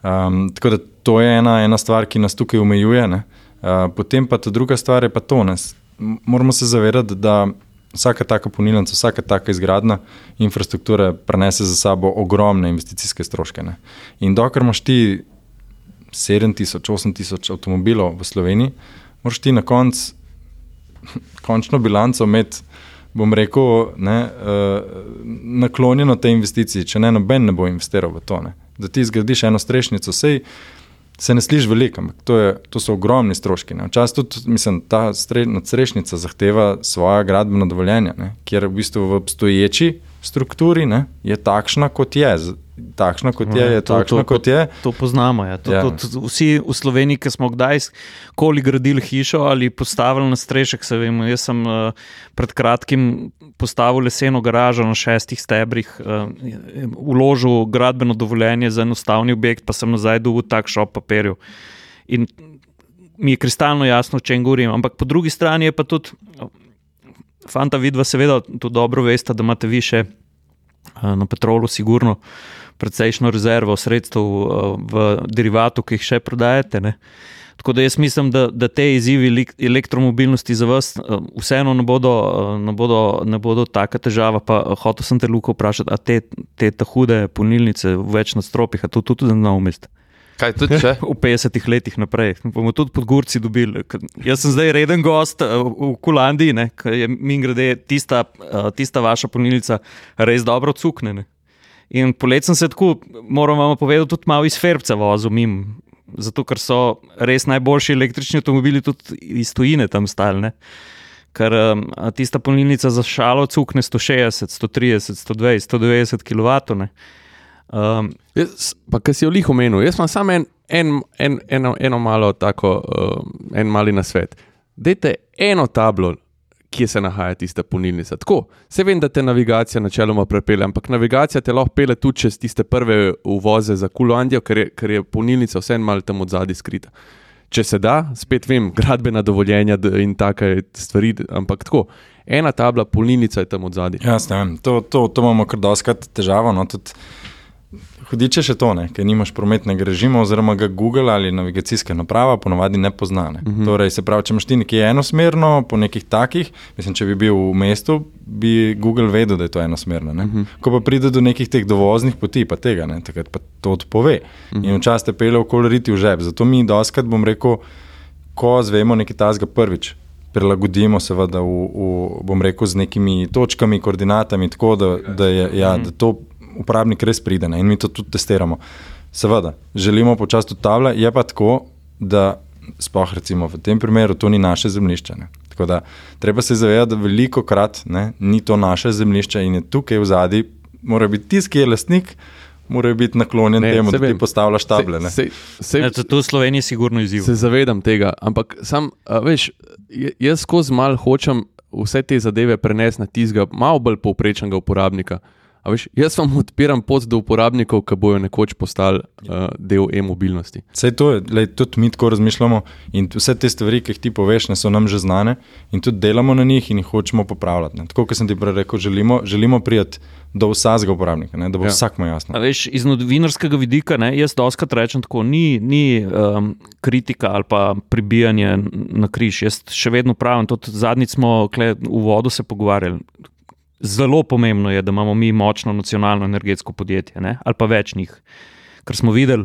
Um, tako da to je ena, ena stvar, ki nas tukaj omejuje. ne. Uh, potem pa ta druga stvar je pa to. Ne. Moramo se zavedati, da vsaka taka polnilnica, vsaka taka izgradnja infrastrukture prenese za sabo ogromne investicijske stroške. Ne. In dokler imaš ti 7000, 8000 avtomobilov v Sloveniji, moraš ti na koncu končno bilanco imeti, bom rekel, ne, uh, naklonjeno tej investiciji, če ne, noben ne bo investiral v to. Ne. Da ti zgradiš eno strešnico, sej se ne sliši veliko, ampak to, je, to so ogromni stroški. Včasih tudi, mislim, ta stre, nadstrešnica zahteva svoje gradbeno dovoljenje, ne, kjer v bistvu v obstoječi strukturi ne, je takšna, kot je. Takšna, kot je, je To- takšna, to- kot je. To poznamo. Ja. To, Ja. to, to, vsi v Sloveniji, ki smo kdaj koli gradili hišo ali postavili na strešek, se vemo. Jaz sem uh, pred kratkim postavil leseno garažo na šestih stebrih, uh, uložil gradbeno dovoljenje za enostavni objekt, pa sem nazaj dobil tak šop papirjev. In mi je kristalno jasno, o čem govorim. Ampak po drugi strani je pa tudi, fanta vidva, seveda, to dobro veste, da imate više uh, na petrolu, sigurno precejšno rezervo sredstev uh, v derivatu, ki jih še prodajate. Ne? Tako da jaz mislim, da, da te izzivi elek- elektromobilnosti za vas uh, vseeno ne bodo, uh, ne bodo, ne bodo taka težava. Pa hotel sem te Luko vprašati, a te, te ta hude polnilnice v več nadstropjih, a to tudi na umest. Kaj tudi če? V 50 letih naprej. Bomo tudi pod Gurci dobili. Jaz sem zdaj reden gost eh, v Kulandiji, ker je mi grede tista, eh, tista vaša polnilnica res dobro cuknjena. In polet sem se tako, moram vam povedati, tudi malo iz Ferbca vozil mim. Zato, ker so res najboljši električni avtomobili tudi iz tujine tam stalne. Ker um, tista polnilnica za šalo cukne 160, 130, 120, 190 kW. ne. Um, Jaz, pa kar si jo lih omenil, jaz imam samo en, en, en, eno, eno malo tako, uh, en mali nasvet. Dajte eno tablo, kje se nahaja tista polnilnica. Tako, se vem, da te navigacija načeloma prepelje, ampak navigacija te lahko pele tudi čez tiste prve uvoze za Kulandijo, ker je, ker je polnilnica vseeno malo tam od zadaj skrita. Če se da, spet vem, gradbena dovoljenja in take stvari, ampak tako, ena tabla polnilnica je tam od zadaj. Jasno, to, to, to imamo kar doskrat težavo. No, tudi Hudiče še to, ne, ker nimaš prometnega režima, oziroma ga Google ali navigacijska naprava ponovadi ne pozna. Ne. Uh -huh. torej, se pravi, če imaš ti nekje enosmerno, po nekih takih, mislim, če bi bil v mestu, bi Google vedel, da je to enosmerno. Uh -huh. Ko pa pride do nekih teh dovoznih poti, pa tega ne, takrat pa to odpove. Uh -huh. In včasih te pele okoli riti v žep. Zato mi doskrat, bom rekel, ko zvemo nekaj tazga prvič. Prilagodimo, seveda, v, v, bom rekel, z nekimi točkami, koordinatami, tako da, da, je, ja, da to uporabnik res pride ne? in mi to tudi testiramo. Seveda, želimo počasi tudi table, je pa tako, da sploh recimo v tem primeru to ni naše zemljišče. Ne? Tako da treba se zavedati, da veliko krat ne, ni to naše zemljišče in je tukaj v zadnji, mora biti tisti, ki je lastnik, mora biti naklonjen Ne, ne, temu, da ti postavljaš table. ne. Se, se, Ja, to v Sloveniji je sigurno izziv. Se zavedam tega, ampak sam, a, veš, jaz skozi mal hočem vse te zadeve prenesti na tistega malo bolj povprečnega uporabnika. A Veš, jaz vam odpiram pot do uporabnikov, ki bojo nekoč postali uh, del e-mobilnosti. Vse to je, lej, tudi mi tako razmišljamo in vse te stvari, ki jih ti poveš, ne so nam že znane in tudi delamo na njih in jih hočemo popravljati. Ne. Tako kot sem ti prej rekel, želimo, želimo priti do vsakega uporabnika, ne, da bo Ja. ja. vsakmu jasno. A Veš, iz novinarskega vidika, ne, jaz doskrat rečem tako, ni, ni um, kritika ali pa pribijanje na križ. Jaz še vedno pravim, tudi zadnjič smo v vodu se pogovarjali. Zelo pomembno je, da imamo mi močno nacionalno energetsko podjetje ne, ali pa več njih. Ker smo videli,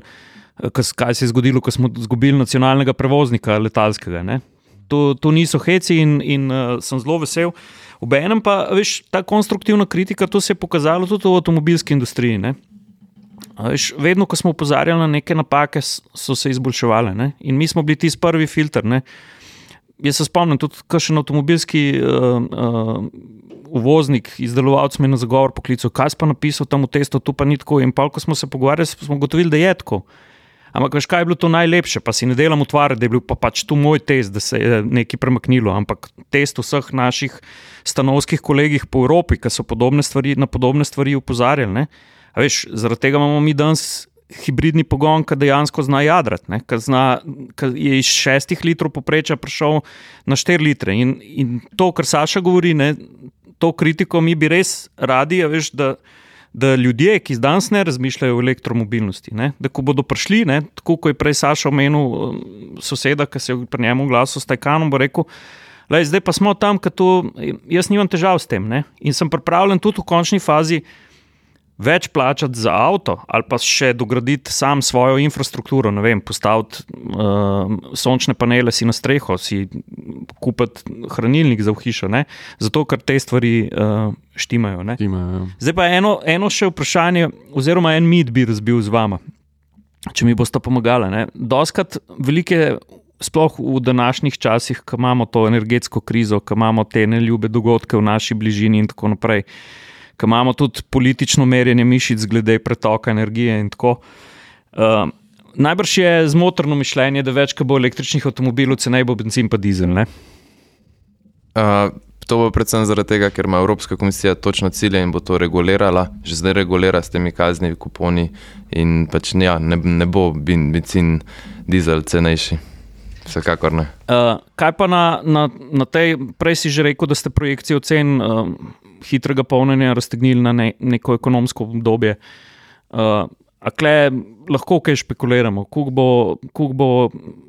eh, kaj se je zgodilo, ko smo izgubili nacionalnega prevoznika letalskega. Ne. To, to niso heci in, in uh, sem zelo vesel. Obenem pa, veš, ta konstruktivna kritika, to se je pokazalo tudi v avtomobilski industriji. Ne. Veš, vedno, ko smo opozarjali na neke napake, so se izboljševale. Ne? In mi smo bili tisti prvi filter. Ne? Jaz se spomnim, tudi kakšen avtomobilski uh, uh, uvoznik, izdelovalec me je na zagovor poklical, kaj pa napisal tam v testu, tu pa ni tako. In pa, ko smo se pogovarjali, smo ugotovili, da je tako. Ampak veš, kaj je bilo to najlepše, pa si ne delam utvare, da je bil pa pač tu moj test, da se je nekaj premaknilo, ampak test vseh naših stanovskih kolegih po Evropi, ki so podobne stvari, na podobne stvari upozarjali. Veš, zaradi tega imamo mi danes hibridni pogon, ki dejansko zna jadrati, ki je iz šestih litrov poprečja prišel na štiri litre. In, in to, kar Saša govori, ne, to kritiko mi bi res radi, a veš, da, da ljudje, ki danes ne razmišljajo o elektromobilnosti, ne, da ko bodo prišli, ne, tako kot je prej Saša omenil, um, soseda, ki se je pri njemu glasil s Tajkanom, bo rekel. Lej, zdaj pa smo tam, da jaz nimam težav s tem. Ne? In sem pripravljen tudi v končni fazi več plačati za avto, ali pa še dograditi sam svojo infrastrukturo, ne vem, postaviti uh, sončne panele si na streho, si kupiti hranilnik za v hišo, ne? zato ker te stvari uh, štimajo. Ne? Imajo, ja. Zdaj pa eno, eno še vprašanje, oziroma en mit bi razbil z vama, če mi boste pomagali. Doskrat velike, sploh v današnjih časih, ko imamo to energetsko krizo, ko imamo te neljube dogodke v naši bližini in tako naprej, ko imamo tudi politično merjenje mišic glede pretoka energije in tako. Uh, najbrž je zmotrno mišljenje, da več, ko bo električnih avtomobilov, cenej bo benzin pa dizel. Ne? Uh, to bo predvsem zaradi tega, ker ima Evropska komisija točno cilje in bo to regulirala, že zdaj regulira s temi kazni, kuponi in pač ja, ne, ne bo bin- benzin, dizel cenejši. Vsekakor ne. Uh, kaj pa na, na, na tej, prej si že rekel, da ste projekcijo cen uh, hitrega polnjenja raztegnili na ne, neko ekonomsko obdobje. Uh, a kle lahko kaj špekuliramo, koliko bo, koliko bo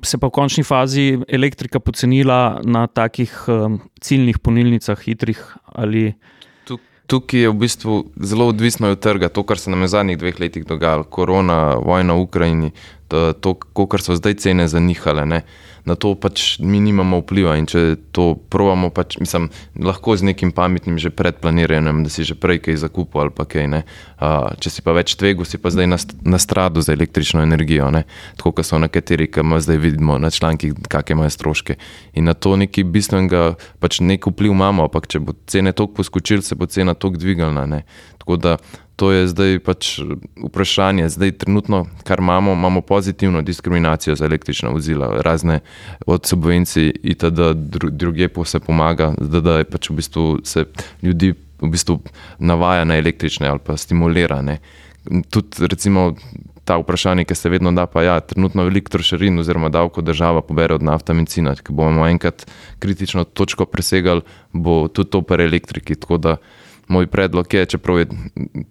se pa v končni fazi elektrika pocenila na takih um, ciljnih polnilnicah, hitrih ali. Tu- Tukaj je v bistvu zelo odvisno od trga, to, kar se nam je v zadnjih dveh letih dogajalo, korona, vojna v Ukrajini, to, kar so zdaj cene zanihale. Ne? Na to pač mi nimamo vpliva in če to provamo, pač, mislim, lahko z nekim pametnim že predplaniranjem, da si že prej kaj zakupil ali pa kaj. Ne? Uh, če si pa več tvegu, si pa zdaj na, na stradu za električno energijo, ne? tako kot so nekateri, ki ima zdaj vidimo na člankih, kakšne imajo stroške. In na to nekaj bistvenega, pač nek vpliv imamo, ampak če bo cene toliko poskočil, se bo cena toliko dvignila. Tako da to je zdaj pač vprašanje. Zdaj, trenutno, kar imamo, imamo pozitivno diskriminacijo za električna vozila, razne od subvencij, itd., dru, druge pa se pomaga, da, da je pač v bistvu se ljudi v bistvu navaja na električne ali pa stimulira. Ne. Tudi recimo ta vprašanje, ki se vedno da, pa ja, trenutno veliko trošarin oziroma davko država pobere od nafta in cina. Ko bomo enkrat kritično točko presegali, bo tudi to pri elektriki. Tako da moj predlog je, čeprav je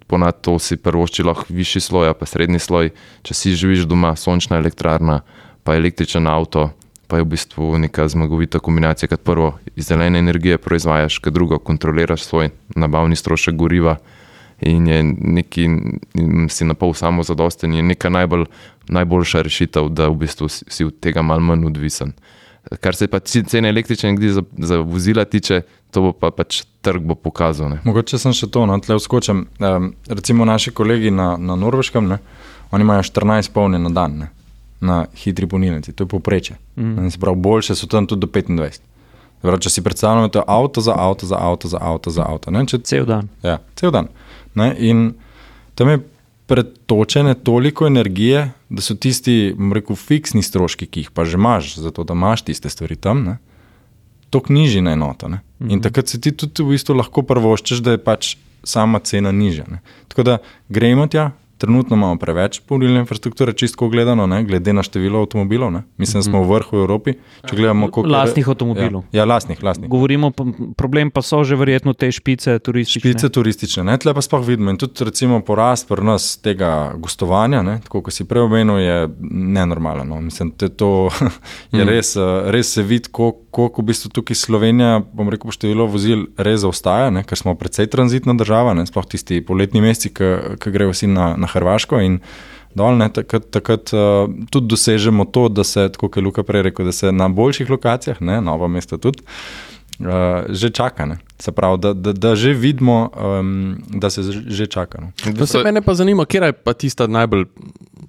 ponad to si prvošči lahko višji sloj, pa srednji sloj, če si živiš doma, sončna elektrarna, pa električen avto. Pa je v bistvu neka zmagovita kombinacija, kad prvo iz zelene energije proizvajaš, kad drugo kontroliraš svoj nabavni strošek goriva in je neki, in si na pol samo zadosten, je neka najbolj, najboljša rešitev, da v bistvu si, od tega malo manj odvisen. Kar se pa cene električne energije za, za vozila tiče, to bo pa pač trg bo pokazal. Ne. Mogoče sem še to, no, tle vskočim. Um, recimo naši kolegi na, na Norveškem, ne, oni imajo 14 polne na dan, ne, na hitri polnilnici, to je povprečje. Mm. Se pravi, boljše so tam tudi do 25. Se Pravi, če si predstavljamo, to je avto za avto, za avto, za avto, za avto. Ne, če, Cel dan. ja, cel dan. Ne, in tam je pretočene toliko energije, da so tisti, rekel, fiksni stroški, ki jih pa že imaš, zato da imaš tiste stvari tam, ne, toliko nižji na enoto. Ne? In takrat se ti tudi v bistvu lahko prvoščeš, da je pač sama cena nižja. Ne? Tako da gremo tja, trenutno imamo preveč polnilne infrastrukture, čisto gledano, ne? glede na število avtomobilov. Ne? Mislim, da smo v vrhu v Evropi. Če gledamo, koliko Lastnih avtomobilov. Ja, ja lastnih, lastnih. Govorimo, problem pa so že verjetno te špice turistične. Špice turistične, ne, tle pa sploh vidimo. In tudi recimo porast pri nas tega gostovanja, ne, tako kot si prej omenil, je nenormalen. No. Mislim, da to je res, eh, res se vidi, koliko koliko v bistvu tukaj Slovenija, bom rekel, po številu vozil res zaostaja, ne, ker smo precej tranzitna država, ne, sploh tisti poletni meseci, ki grejo vsi na, na Hrvaško. In, Dol, ne, takrat takrat uh, tudi dosežemo to, da se, kot je Luka prej rekel, da se na boljših lokacijah, ne, novo mesto tudi, uh, že čaka. Ne. Se pravi, da, da, da že vidimo, um, da se že- čaka. No. No, se mene pa zanima, kje je pa tista najbolj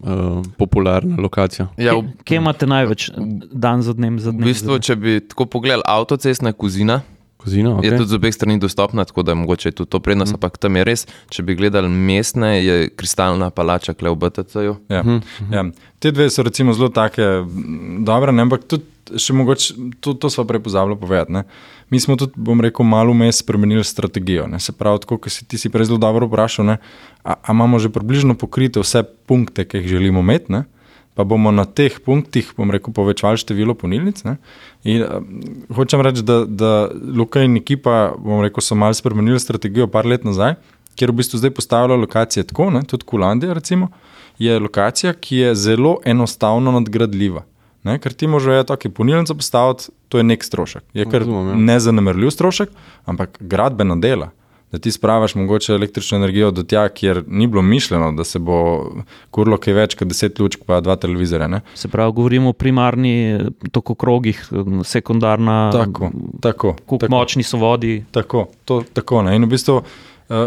uh, popularna lokacija. Ja, v, kje imate največ dan za dnem? Za v dnem bistvu, če bi tako pogledali avtocestna kozina, Kozina, okay. je tudi z obeh strani dostopna, tako da je mogoče tudi to prednost, ampak tam je res, če bi gledali mestne, je kristalna palača kle v BTC-ju. Ja. Ja. Te dve so recimo zelo take dobre, ne? ampak tudi še mogoče, to, to smo prej pozabili povedati. Ne? Mi smo tudi, bom rekel, malo vmes spremenili strategijo. Ne? Se pravi, tako kot si ti si prej zelo dobro vprašal, ne? a, a imamo že približno pokrite vse punkte, ki jih želimo imeti. Ne? Pa bomo na teh punktih, bom rekel, povečali število ponilnic. In uh, hočem reči, da, da Luka in ekipa, bom rekel, so malo spremenili strategijo par let nazaj, kjer v bistvu zdaj postavljajo lokacije tako, ne? tudi Kulandija, recimo, je lokacija, ki je zelo enostavno nadgradljiva. Ne? Ker ti možeš tako ponilnico postaviti, to je nek strošek. Je kar Razumem, ja. nezanemrljiv strošek, ampak gradbena dela. Da ti spravaš mogoče električno energijo do tja, kjer ni bilo mišljeno, da se bo kurlo kaj več kot 10 lučk, pa dva televizorja. Ne? Se pravi, govorimo o primarni tokokrogih, sekundarna, Tako, tako. kako tako. močni so vodi. Tako, to, tako ne. In v bistvu uh,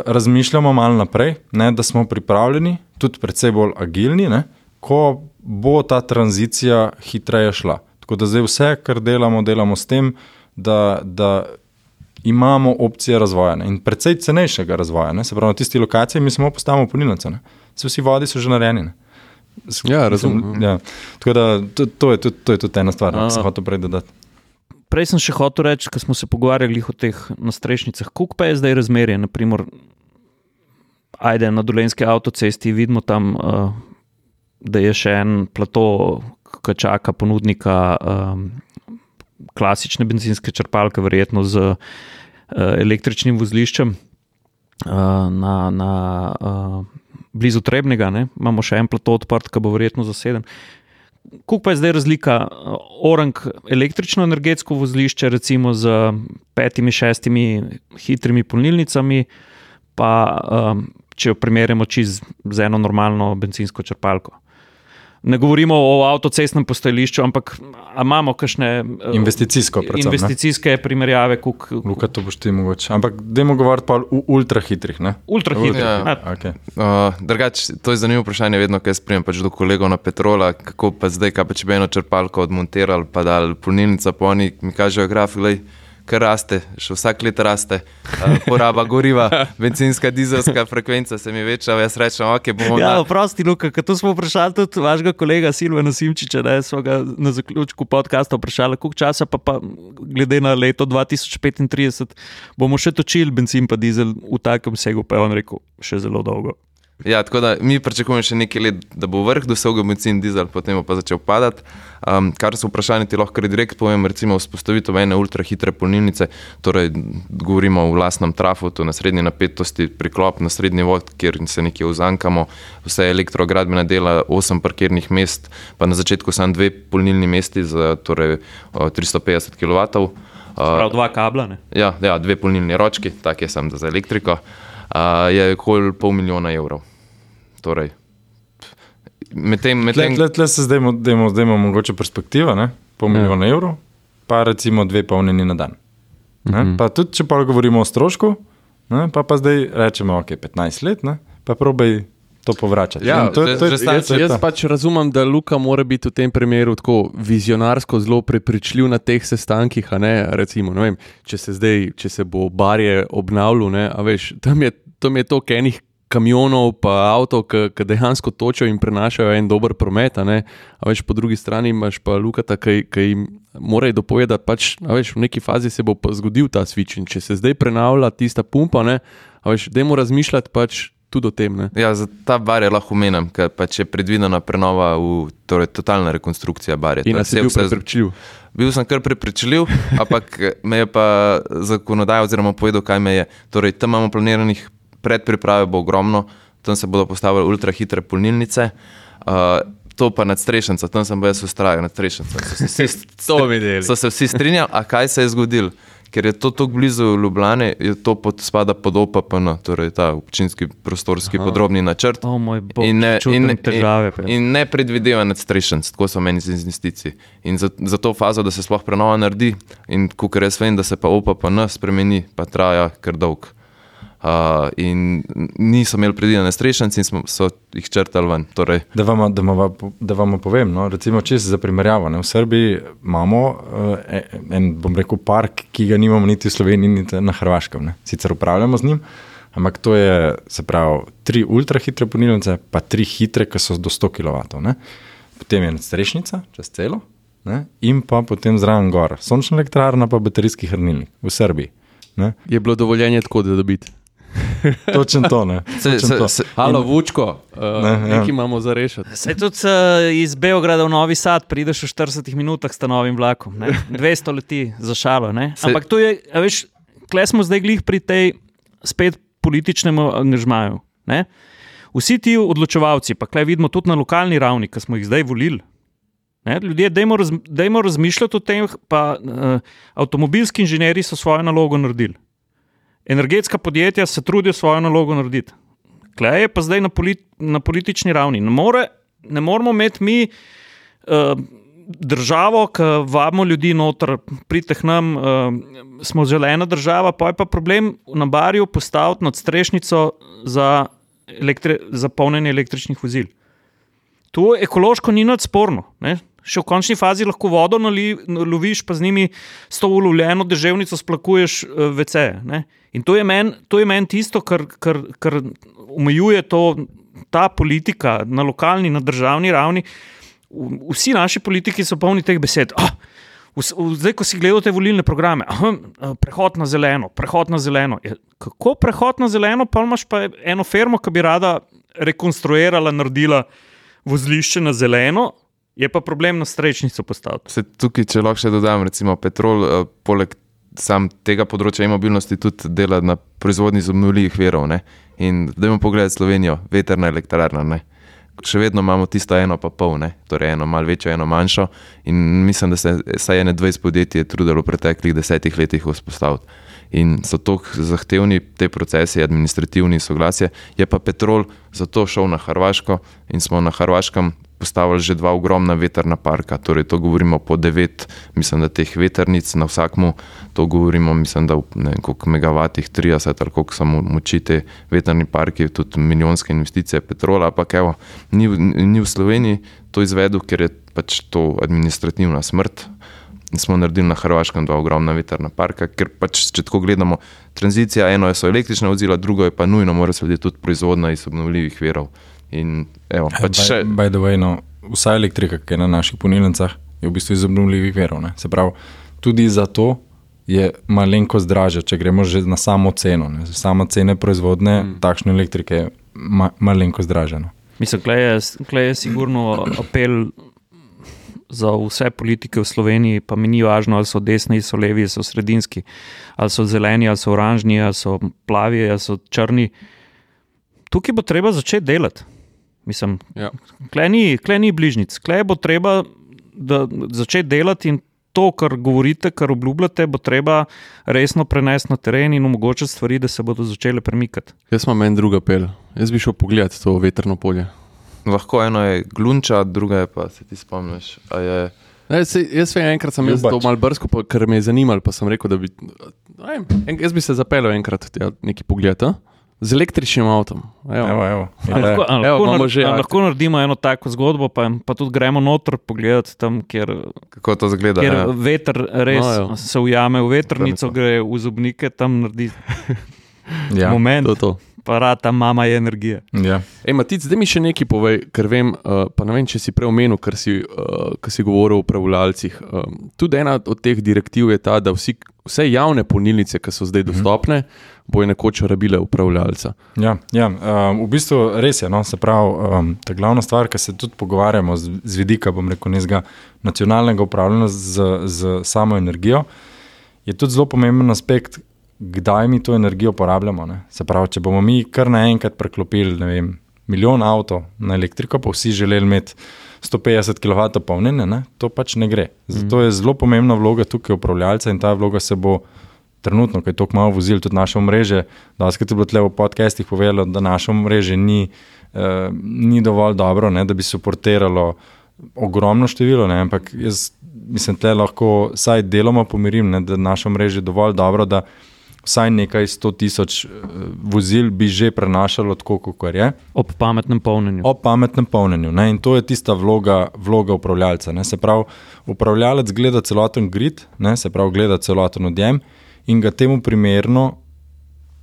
razmišljamo malo naprej, ne, da smo pripravljeni, tudi precej bolj agilni, ne, ko bo ta tranzicija hitreje šla. Tako da zdaj vse, kar delamo, delamo s tem, da, da imamo opcije razvoja ne, in precej cenejšega razvoja. Ne. Se pravi, na tisti lokaciji mi samo postavimo punilnice. ne. Saj Vsi vodi so že narejeni. ne. Ja, razumem, Ja. Tako da to, to, je tudi, to je tudi ena stvar, ki sem hotel prej dodati. Prej sem še hotel reči, ko smo se pogovarjali o teh nastrešnicah, kako pa je zdaj razmerje. Naprimer, ajde na dolenski avtocesti vidimo tam, uh, da je še en plato, ki čaka ponudnika um, klasične benzinske črpalke, verjetno z uh, električnim vozliščem uh, na, na uh, blizu Trebnega. Ne? Imamo še en plato odprt, ki bo verjetno zaseden. Kako pa je zdaj razlika uh, orang električno energetsko vozlišče, recimo z petimi, šestimi hitrimi polnilnicami, pa um, če jo primerjamo čiz z eno normalno benzinsko črpalko. Ne govorimo o avtocestnem postajališču, ampak imamo kakšne uh, Investicijsko, predvsem. ne. investicijske primerjave, kuk, Luka, to boš ti mogoče. Ampak dajmo govoriti pa o ultrahitrih. ne? ultra hitre. Ja. Okay. Uh, drugač, to je zanimivo vprašanje, vedno, jaz spremem pač do kolegov na Petrola, kako pa zdaj, kaj pa če bi eno črpalko odmontirali, pa dal polnilnica, pa oni mi kažejo graf, gledaj, kar raste, še vsak let raste, uh, poraba goriva, benzinska, dizelska frekvenca se mi veča, jaz rečem, ok, bomo Ja, na- prosti, Luka, ker to smo vprašali tudi vašega kolega Silvana Simčiča, da smo ga na zaključku podcasta vprašali, koliko časa pa, pa glede na leto 2035 bomo še točili benzin pa dizel v takem segu, pa je on rekel, še zelo dolgo. Ja, tako da mi pričakujemo še nekaj let, da bo vrh dosegel benzin, dizel, potem bo pa začel padati. Um, kar so vprašanje, ti lahko direkt povem, recimo vzpostavitev ene ultrahitre polnilnice, torej govorimo o vlastnem trafotu na srednji napetosti, priklop na srednji vod, kjer se nekje vzankamo, vse elektrogradbene dela, osem parkirnih mest, pa na začetku samo dve polnilni mesti za torej, o, 350 kW. Prav dva kabla. Ne? Ja, ja, dve polnilni ročki, tak je sem za elektriko, uh, je okoli pol milijona evrov. Torej, medtem, Tle, medtem, tle, tle se zdaj dajmo, dajmo mogoče perspektiva, ne? pol Ja. milijona evrov, pa recimo dve polnjeni na dan. Ne? Mhm. Pa tudi, če pa govorimo o strošku, ne? pa, pa zdaj rečemo, ok, 15 let, ne? pa probaj to povračati. Ja, In to, že- to, že to, Jaz, to je jaz to. pač razumem, da Luka mora biti v tem primeru tako vizionarsko zelo prepričljiv na teh sestankih. a Ne, recimo, ne vem, če, se zdaj, če se bo barje obnavljal, ne, a veš, tam je, tam je toliko enih kamionov, pa avtov, ki dejansko točijo in prenašajo en dober promet. A ne, a veš, po drugi strani imaš pa Lukata, ki, jim mora dopovedati, da pač, a veš, v neki fazi se bo zgodil ta switch. In če se zdaj prenavlja tista pumpa, ne, a veš, dajmo razmišljati pač tudi o tem. Ne. ja, za ta bar je lahko omenjam, ker pač je predvidena prenova, v, torej totalna rekonstrukcija barja. In nas je vse- prepričljiv. Bil sem kar prepričljiv, ampak me je pa zakonodaja oziroma povedal, kaj me je. Torej, tam imamo planiranih predpriprave, bo ogromno, tam se bodo postavile ultrahitre polnilnice. Uh, To pa nadstrešenca, tam sem bil jaz ustrajal, nadstrešenca. So se vsi, To mi deli. so se vsi strinjali, a kaj se je zgodilo? ker je to tako blizu Ljubljane, je to pod, spada pod OPPN, torej ta občinski prostorski Aha. podrobni načrt. O moj bog, In ne, čutim in, težave. in, in ne predvideva nadstrešenc, tako so meni z investicij. In za, za to fazo, da se sploh prenova naredi, in kot jaz vem, da se pa OPPN spremeni, pa traja kar dolg. Uh, in niso imeli predvidene strešence, in smo, so jih črtali ven. Torej, Da vam, da vam, da vam povem, no, recimo, če se za primerjavo. Ne, v Srbiji imamo uh, en, bom rekel, park, ki ga nimamo niti v Sloveniji, niti na Hrvaškem. Ne. Sicer upravljamo z njim, ampak to je, se pravi, tri ultrahitre polnilnice, pa tri hitre, ki so do 100 kW. Ne. Potem je strešnica, čez celo, ne, in pa potem zraven gor, sončna elektrarna, pa baterijski hranilnik v Srbiji. Ne. Je bilo dovoljenje tako, da dobiti. Točno to. Ne. se, se, to. se, Halo, Vučko, uh, Ne, ja. nekaj imamo za rešiti. Saj tudi uh, iz Beograda v Novi Sad prideš v 40 minutah s novim vlakom. Ne? 200 leti za šalo. Ne? Se- Ampak to je, a veš, kle smo zdaj glih pri tej spet političnem angažmaju. Ne? Vsi ti odločevalci, pa kle vidimo tudi na lokalni ravni, ki smo jih zdaj volili. Ne? Ljudje, dajmo, raz, dajmo razmišljati o tem, pa uh, avtomobilski inženirji so svojo nalogo naredili. Energetska podjetja se trudijo svojo nalogo narediti. Klej je pa zdaj na, polit, na politični ravni. Ne, more, ne moramo imeti mi uh, državo, ki vabimo ljudi noter, pridite k nam, uh, smo zelena država, pa je pa problem na barju postaviti nad strešnico za, elektri, za polnjenje električnih vozil. To ekološko ni nič sporno. Ne? Še v končni fazi lahko vodo nali, loviš, pa z njimi s to ulovljeno deževnico splakuješ vece. Ne? In to je meni men tisto, kar, kar, kar omejuje to, ta politika na lokalni, na državni ravni. Vsi naši politiki so polni teh besed. V- zdaj, ko si gledal te volilne programe, aha, eh, prehod na zeleno, prehod na zeleno. Kako prehod na zeleno, pa imaš pa eno firmo, ki bi rada rekonstruirala, naredila vozlišče na zeleno, je pa problem na strečnico postaviti. se tukaj, če lahko še dodam, recimo petrol, uh, poleg sam tega področja e-mobilnosti, tudi dela na proizvodnji iz obnovljivih verov. Ne? In da imamo pogled Slovenijo, veterna elektrarna. Ne? Še vedno imamo tisto eno, pa pol, ne? torej eno malo večjo, eno manjšo. In mislim, da se vsaj ene 20 podjetij je trudilo v preteklih desetih letih vzpostaviti. In so tako zahtevni te procesi, administrativni soglasje. Je pa petrol zato šel na Hrvaško in smo na Hrvaškem postavili že dva ogromna veterna parka. Torej, to govorimo po devet, mislim, da teh veternic na vsakmu, to govorimo, mislim, da v ne vem, koliko megavatih, 30 ali koliko samo moči te veterni parki, tudi milijonske investicije petrola. Ampak evo, ni, ni v Sloveniji to izvedel, ker je pač to administrativna smrt. Smo naredili na Hrvaškem dva ogromna veterna parka, ker pač, če tako gledamo, tranzicija, eno je so električna vozila, drugo je pa nujno, mora slediti tudi proizvodnja iz obnovljivih verov. In evo, pač by, še, by the way, no, vsa elektrika, ki je na naših polnilnicah, je v bistvu iz obnovljivih verov. Ne. Se pravi, tudi zato je malenkost dražja, če gremo že na samo ceno. Ne. Sama cena proizvodne mm. takšne elektrike je ma, malenkost dražja. No. Mislim, da je, tle je sigurno apel za vse politike v Sloveniji, pa mi ni važno, ali so desni, ali so levi, ali so sredinski, ali so zeleni, ali so oranžni, ali so plavi, ali so črni. Tukaj bo treba začeti delati. Mislim, Ja. Klej ni, klej ni bližnjic, klej bo treba da, začeti delati in to, kar govorite, kar obljubljate, bo treba resno prenesti na teren in omogočiti stvari, da se bodo začele premikati. Jaz imam en drug apel. Jaz bi šel pogledat to veterno polje. lahko eno je glunča, druga je pa se ti spomniš. a Je, Ne, sej, jaz vem, enkrat sem to mal brsko, pa- ker me je zanimalo, pa sem rekel, da bi. ne jaz bi se zapeljal enkrat tja nekaj pogledati. Z električnim avtom. Evo. Evo, evo. A lahko, a Evo, lahko, imamo nar, že a lahko naredimo eno tako zgodbo, pa, pa tudi gremo noter pogledati tam, kjer, kako to zgleda? kjer ja. veter res No, ja. se ujame v to. gre v zobnike, tam naredi Ja, moment, To, to. pa rata mama je energija. ja. Ej, Matic, zdaj mi še nekaj povej, ker vem, uh, pa ne vem, če si prej omenil, ker si, uh, ker si govoril o upravljalcih. Um, tudi ena od teh direktiv je ta, da vsi, vse javne polnilnice, ki so zdaj dostopne, bojo nekoč rabile upravljalca. Ja, ja um, v bistvu res je. No, se pravi, um, ta glavna stvar, ki se tudi pogovarjamo z, z vidika, bom rekel, nacionalnega upravljanja z, z samo energijo, je tudi zelo pomemben aspekt, kdaj mi to energijo porabljamo. Ne. Se pravi, če bomo mi kar naenkrat preklopili vem, milijon avto na elektriko, pa vsi želeli imeti 150 kW polnjenja, to pač ne gre. Zato je zelo pomembna vloga tukaj upravljalca in ta vloga se bo trenutno, ko je tako malo vozil, tudi naše mreže, da se je bilo tle v podcestih povedalo, da naše mreže ni, uh, ni dovolj dobro, ne, da bi suportiralo ogromno število, ne, ampak jaz mislim, da lahko vsaj deloma pomirim, ne, da naše mreže je dovolj dobro, da vsaj nekaj sto tisoč eh, vozil bi že prenašalo tako, kot je. Ob pametnem polnjenju. Ob pametnem polnjenju. Ne? In to je tista vloga, vloga upravljalca. Ne? Se pravi, upravljalec gleda celoten grid, ne? se pravi, gleda celoten odjem in ga temu primerno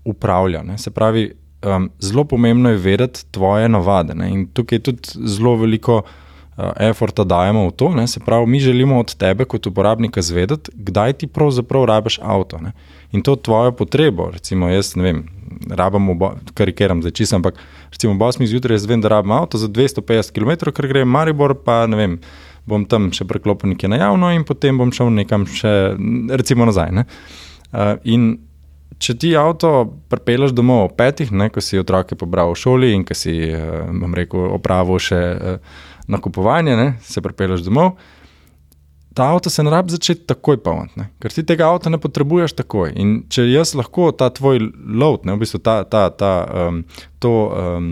upravlja. Ne? Se pravi, um, zelo pomembno je vedeti tvoje navade. Ne? In tukaj tudi zelo veliko. Uh, Eforta dajemo v to, ne? se pravi, mi želimo od tebe, kot uporabnika, zvedeti, kdaj ti pravzaprav rabiš avto. Ne? in to tvojo potrebo. Recimo, jaz ne vem, rabim, karikiram zdaj čisto, ampak recimo, ob 8 zjutraj jaz vem, da rabim avto za 250 km, ker grem v Maribor, pa ne vem, bom tam še preklopil nekaj na javno in potem bom šel nekam še, recimo, nazaj. Uh, in če ti avto prepelaš domov ob petih, ne, ko si otroke pobral v šoli in ko si, uh, bom rekel, opravil še uh, nakupovanje, ne, se prepelaš domov ta avto se ne rabi začeti takoj polniti, ker ti tega avta ne potrebuješ takoj. In če jaz lahko ta tvoj load, ne, v bistvu ta, ta, ta, um, to, um,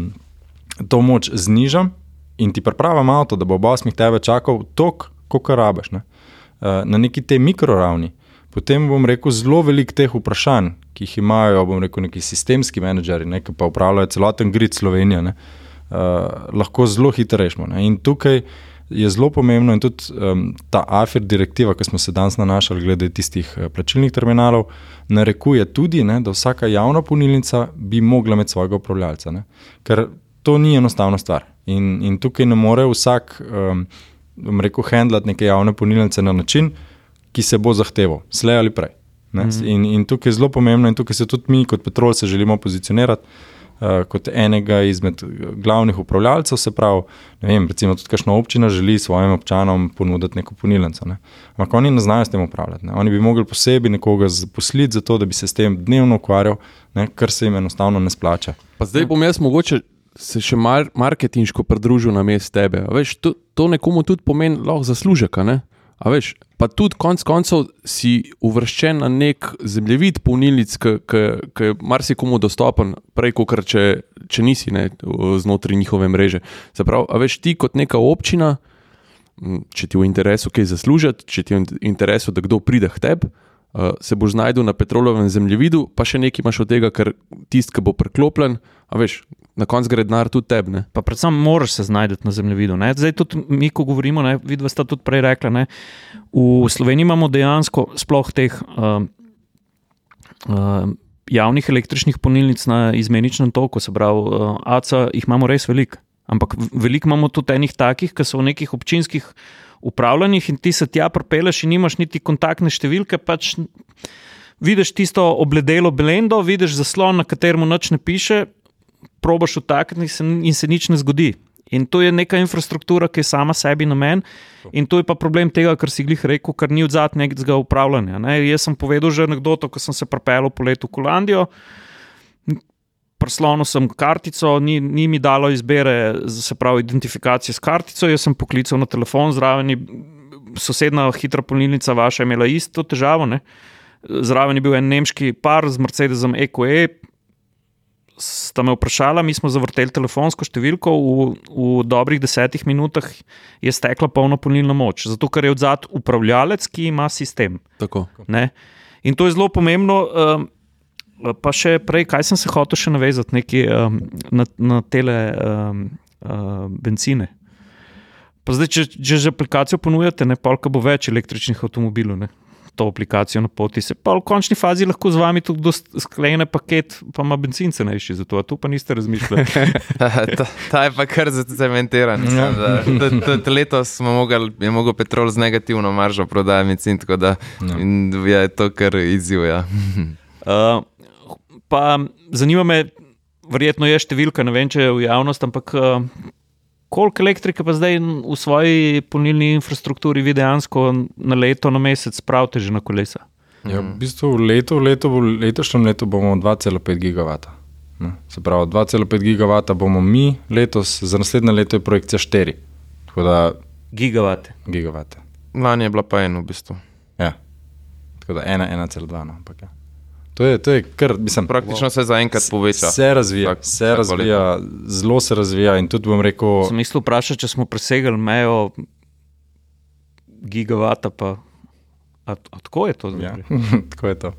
to moč znižam in ti pripravim avto, da bo ob 8 tebe čakal tok, kot rabiš, ne, uh, na neki tej mikroravni. Potem bom rekel, zelo veliko teh vprašanj, ki jih imajo, bom rekel, neki sistemski menedžeri, ne, ki pa upravljajo celoten grid Slovenije, ne, uh, lahko zelo hitro rešimo. Ne. In tukaj je zelo pomembno in tudi um, ta AFIR direktiva, ki smo se danes nanašali glede tistih uh, plačilnih terminalov, narekuje tudi, ne, da vsaka javna punilnica bi mogla imeti svojega upravljalca. Ne. Ker to ni enostavna stvar. In, in tukaj ne more vsak, um, rekel, handlat neke javne punilnice na način, ki se bo zahteval, slej ali prej. Mm -hmm. in, in tukaj je zelo pomembno, in tukaj se tudi mi, kot Petrol, želimo pozicionirati. Eh, kot enega izmed glavnih upravljalcev, se pravi, vem, recimo tudi kakšna občina želi svojim občanom ponuditi neko punilnico. Ne. Ampak oni ne znajo s tem upravljati. Ne. Oni bi mogli posebej nekoga zaposliti za to, da bi se s tem dnevno ukvarjal, ne, kar se jim enostavno ne splača. Pa zdaj bom jaz mogoče. Se še mar marketinško pridružil na mestu tebe. Veš, to, to nekomu tudi pomeni lahko zaslužek. Ne? Veš, pa tudi konec koncev si uvrščen na nek zemljevid polnilnic, ki je marsikomu dostopen, prej kot če, če nisi ne, znotraj njihove mreže. Zaprav, a veš ti kot neka občina, če ti je v interesu kaj zaslužiti, če ti je v interesu, da kdo pride k tebi. Uh, se boš znašel na petrolovem zemljevidu, pa še nekaj imaš od tega, ker tisti, ki bo preklopljen, a veš, na koncu gre denar tudi tebi. Pa predvsem moraš se znajti na zemljevidu. Ne? Zdaj, tudi mi, ko govorimo, vidva sta tudi prej rekla, ne? v Sloveniji imamo dejansko sploh teh uh, uh, javnih električnih polnilnic na izmeničnem toku, se pravi, uh, ACA jih imamo res veliko. Ampak veliko imamo tudi enih takih, ki so v nekih občinskih upravljanjih in ti se tja propeleš in nimaš niti kontaktne številke. Pač vidiš tisto obledelo Belendo, vidiš zaslon, na katerem noč ne piše, probaš vtakniti in se nič ne zgodi. In to je neka infrastruktura, ki je sama sebi namen. In to je pa problem tega, kar si jih rekel, ker ni odzad nekega upravljanja. Ne? Jaz sem povedal že anekdoto, ko sem se pripeljal po letu v Kolandijo. Prslonil sem kartico, ni, ni mi dalo izbere, se pravi, identifikacije s kartico. Jaz sem poklical na telefon, zraven je sosedna hitra polnilnica, vaša je imela isto težavo. Ne? Zraven je bil en nemški par z Mercedesom EQE, sta me vprašala, mi smo zavrteli telefonsko številko, v, v dobrih desetih minutah je stekla polna polnilna moč, zato ker je odzad upravljalec, ki ima sistem. In to je zelo pomembno. Um, pa še prej, kaj sem se hotel še navezati neki, um, na, na tele um, uh, benzine. Pa zdaj, če, če že aplikacijo ponujate, ne pa, bo več električnih avtomobilov. Ne? to aplikacijo na poti. Se pa v končni fazi lahko z vami tudi sklene paket, pa ima benzin cenejši za to, a tu pa niste razmišljali. ta, ta je pa kar zacementiran. Ja. Letos smo mogli, je mogel petrol z negativno maržo prodajati benzin, tako da ja. je to kar izziv. Ja. uh, pa zanima me, verjetno je številka, ne vem, če je v javnost, ampak. Uh, koliko elektrike pa zdaj v svoji polnilni infrastrukturi vi dejansko na leto, na mesec spravite že na kolesa? Ja, v bistvu v letu, v letu, v letošnjem letu bomo 2,5 gigavata. Ne? Se pravi, 2,5 gigavata bomo mi letos, za naslednje leto je projekcija 4. Da, gigavate. gigavate. Lani je bila pa ena v bistvu. Ja, tako da 1,2. No, ampak ja. To je, to je kar, mislim, Praktično se zaenkrat poveča. Se razvija, Vsak- se vsako razvija, zelo se razvija in tudi bom rekel, Sem mislil vprašati, če smo presegli mejo gigavata. Pa, a, a tako je to zdaj? ja, tako je to.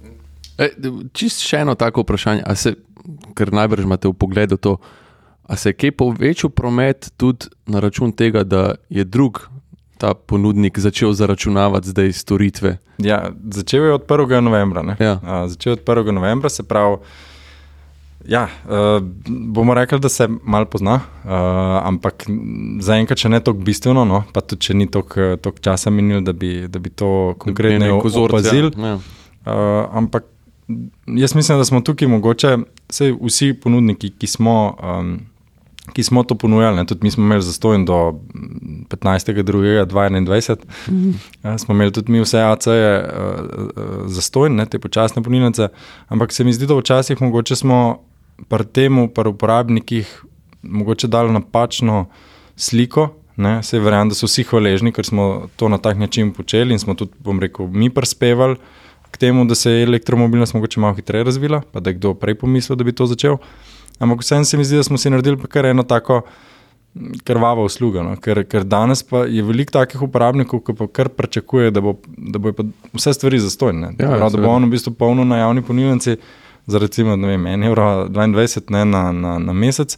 E, čist še eno tako vprašanje, a se, ker najbrž imate v pogledu to, a se je kaj povečal promet tudi na račun tega, da je drug ta ponudnik začel zaračunavati zdaj storitve? Ja, začel je od 1. novembra. ne. Ja. A, začel je od 1. novembra, se pravi. Ja, uh, bomo rekli, da se malo pozna, uh, ampak zaenkrat še ne tako bistveno, no, pa tudi če ni toliko časa minilo, da bi, da bi to konkretno opazili. Ja. Ja. Uh, ampak jaz mislim, da smo tukaj mogoče, vsi ponudniki, ki smo, um, ki smo to ponujali, ne, tudi mi smo imeli zastojn do mm, 15.2.2021, uh, smo imeli tudi mi vse AC-je uh, uh, zastojn, ne, te počasne polnilnice, ampak se mi zdi, da včasih mogoče smo pri temu, pri uporabnikih, mogoče dali napačno sliko. Ne, se verjamem, da so vsi hvaležni, ker smo to na tak način počeli in smo tudi, bom rekel, mi prispevali k temu, da se je elektromobilnost mogoče malo hitreje razvila, pa da je kdo prej pomislil, da bi to začel. Ampak vseeno se mi zdi, da smo si naredili kar eno tako krvavo uslugo. No? Ker, ker danes pa je veliko takih uporabnikov, ki pa kar pričakuje, da bo, da bo vse stvari zastojne. Ja, Prav, da bo on v bistvu polno na javni ponudnici za recimo 1,22 evra na, na, na mesec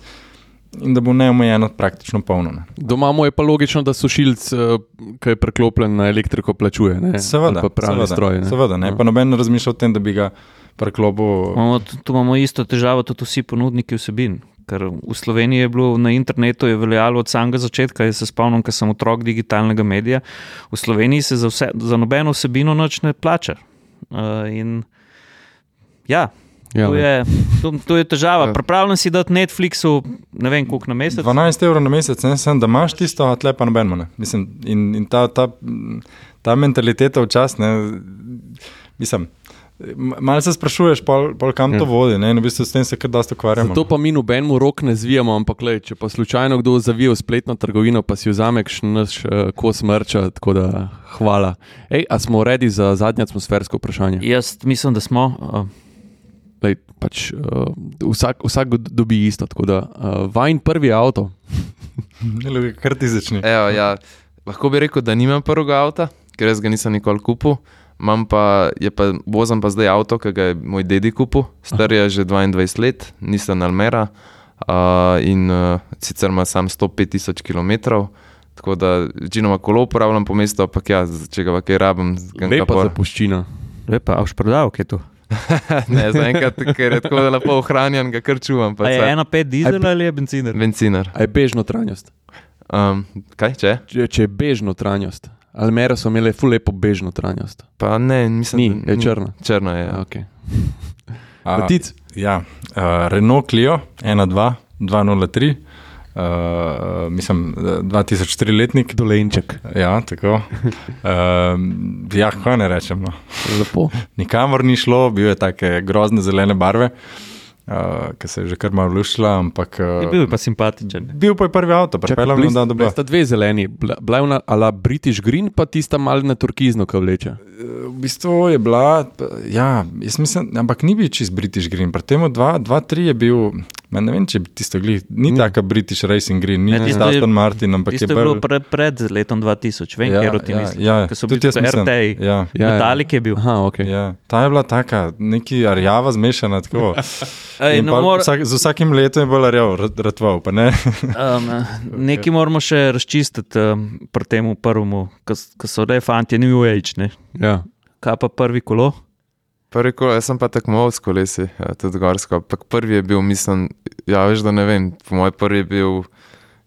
in da bo neomejeno praktično polno. Ne. Doma mu je pa logično, da sušilc, uh, ki je preklopljen na elektriko, plačuje. Ne? Seveda, pa pravni seveda, stroj. Ne? seveda ne. Ja. Pa noben ne razmišlja o tem, da bi ga preklopu. Imamo, tu imamo isto težavo, tudi vsi ponudniki vsebin. Ker v Sloveniji je bilo na internetu veljalo od samega začetka. Jaz se spomnim, ker sem otrok digitalnega medija. V Sloveniji se za, vse, za nobeno vsebino noč ne plača. Uh, in ja, Ja, to, je, to, to je težava. Ja. Pripravljen si dati Netflixu, ne vem, koliko na mesec. 12 evrov na mesec, ne sem, da imaš tisto, a tle pa nobeno. ne. Mislim, in in ta, ta, ta mentaliteta včasih, mislim. Malo se sprašuješ, pol, pol kam ja. to vodi, ne? in v bistvu s tem se kar dosta ukvarjamo. Zato pa mi nobenemu rok ne zvijamo, ampak lej, če pa slučajno kdo zavije v spletno trgovino, pa si vzame naš uh, kos mrča, tako da hvala. Ej, a smo redi za zadnje atmosfersko vprašanje? Jaz mislim, da smo. Uh, Lej, pač, uh, vsak, vsak dobi isto, tako da uh, vajen prvi avto. Ne, kar ti začne. Evo, ja, lahko bi rekel, da nimam prvega avta, ker jaz ga nisem nikoli kupil. Imam pa, je pa, vozim pa zdaj avto, ki ga je moj dedi kupil, star je že 22 let, nisem Almera uh, in uh, sicer ima sam 105 tisoč km. Tako da večinoma kolo uporabljam po mestu, ampak ja, če ga pa kaj rabim, ga Lepa zapuščina. lepa, a už prodal, kaj je to? Ne, zaenkrat, ker je tako lepo ohranjen, ga kar čuvam. pa A je ena pet dizel ali je benziner? Bencinar. A je bež notranjost? Um, kaj če? Če, če je bež notranjost. Almere so imele ful lepo bež notranjost. Pa ne, mislim, Ni, je črna. Črna je. Ja. Okay. A, Matic, ja, uh, Renault Clio 1.2, 203, uh, mislim, eh, 2004 letnik. dolenček. Ja, tako. Uh, ja, kaj ne rečem. No. Lepo. Nikamor ni šlo, bil je take grozne zelene barve, uh, ki se je že kar malo lušila, ampak Je uh, bil pa simpatičen. bil pa je prvi avto, pripeljal bili je da dobro. sta dve zeleni, bila je ala British Green, pa tista malna turkizno, ki vleče. V bistvu je bila, ja, jaz mislim, ampak ni bil čist British Green, pri tem 2-3 je bil. Ma Ne vem, če bi tisto glih, ni Ni. taka British Racing Green, ni tisto Aston Martin, ampak je je bilo bil. pre, pred letom 2000, vem, Ja, ja, kje ti ja, misliš. ja, Ko so bili mislim, RTI. Ja, Ja, ja. Metalik je bil. Aha, okay. ja. Ta je bila taka, neki arjava zmešana. Tako. Ej, no, mor, vsak, z vsakim letom je bolj arjav, ratval, pa ne. um, nekaj moramo še razčistiti um, pri tem prvemu, ki so le fanti, New Age. Ne? Ja. Kaj pa prvi kolo? Prvi kolo, jaz sem pa tekmoval s kolesi, ja, tudi gorsko. Ampak prvi je bil, mislim, ja, veš, da ne vem, po mojem prvi je bil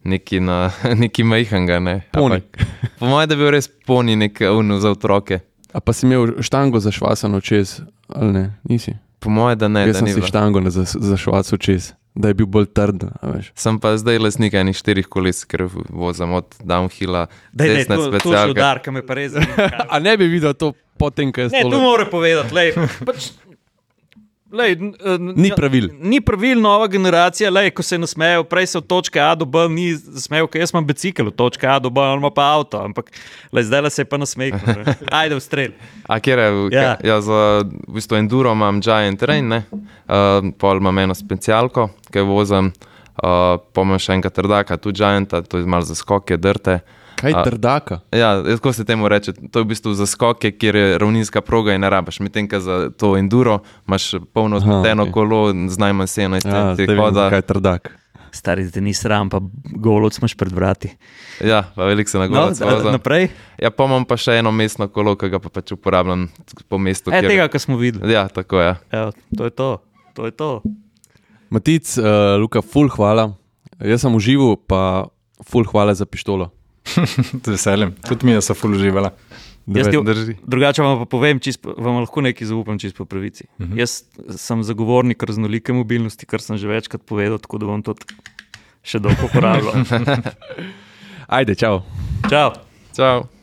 neki, na, neki majhnega. Ne. Poni. Ampak Po mojem, da je bil res poni nek unu za otroke. A pa si imel štango zašvasano čez, ali ne? Nisi. Po mojem, da ne. Jaz Da sem si štango na zas- zašvasil čez, da je bil bolj trd. a veš. Sem pa zdaj lasnik enih štirih koles, ker vozim od downhilla, dej, desne to, to je udar, ki me pa res zanima. A ne bi videl to potem, ko je Ne, tu stolo. moram povedati. Lej, pač, Lej, n- Ni pravil. Ni pravil, nova generacija, lej, ko se nasmejejo, prej se od točke A do B ni smejal, ker jaz imam bicikl od točke A do B, on ima pa avto, ampak lej, zdaj se je pa nasmejal. Ajde v strel. A kjer je? Ja. Ja. ja, za v bistvu enduro imam Giant Train, ne? uh, pol imam eno specialko, ki jo vozim, uh, pomem še enega trdaka, tu Gianta, to je malo za skoke, drte. Kaj A- trdaka? Ja, jaz kako se temu reče, to je v bistvu za skoke, kjer je ravninska proga in ne rabiš. Medtem, ko za to enduro imaš polno Aha, zmeteno okej. kolo z najmanj 17 Ja, zdaj cm vem, hoda. kaj je trdak. Stari, da ni sram, pa golovc imaš pred vrati. Ja, pa veliko se na No, golo da- naprej. Ja, pa imam pa še eno mestno kolo, ki ga pa pač uporabljam po mestu. E, kjer- tega, kar smo videli. Ja, tako je. Evo, to je to. To je to. Matic, uh, Luka, full hvala. Jaz sem užival, pa full hvala za pištolo. Z veseljem. Tudi mi je so ful uživala. Jaz ti, Drži. drugače vam pa povem, čist, po- vam lahko nekaj zaupam, čisto po pravici. Uh -huh. Jaz sem zagovornik raznolike mobilnosti, kar sem že večkrat povedal, tako da bom to še dolgo uporabljal. Ajde, čau. Čau. Čau.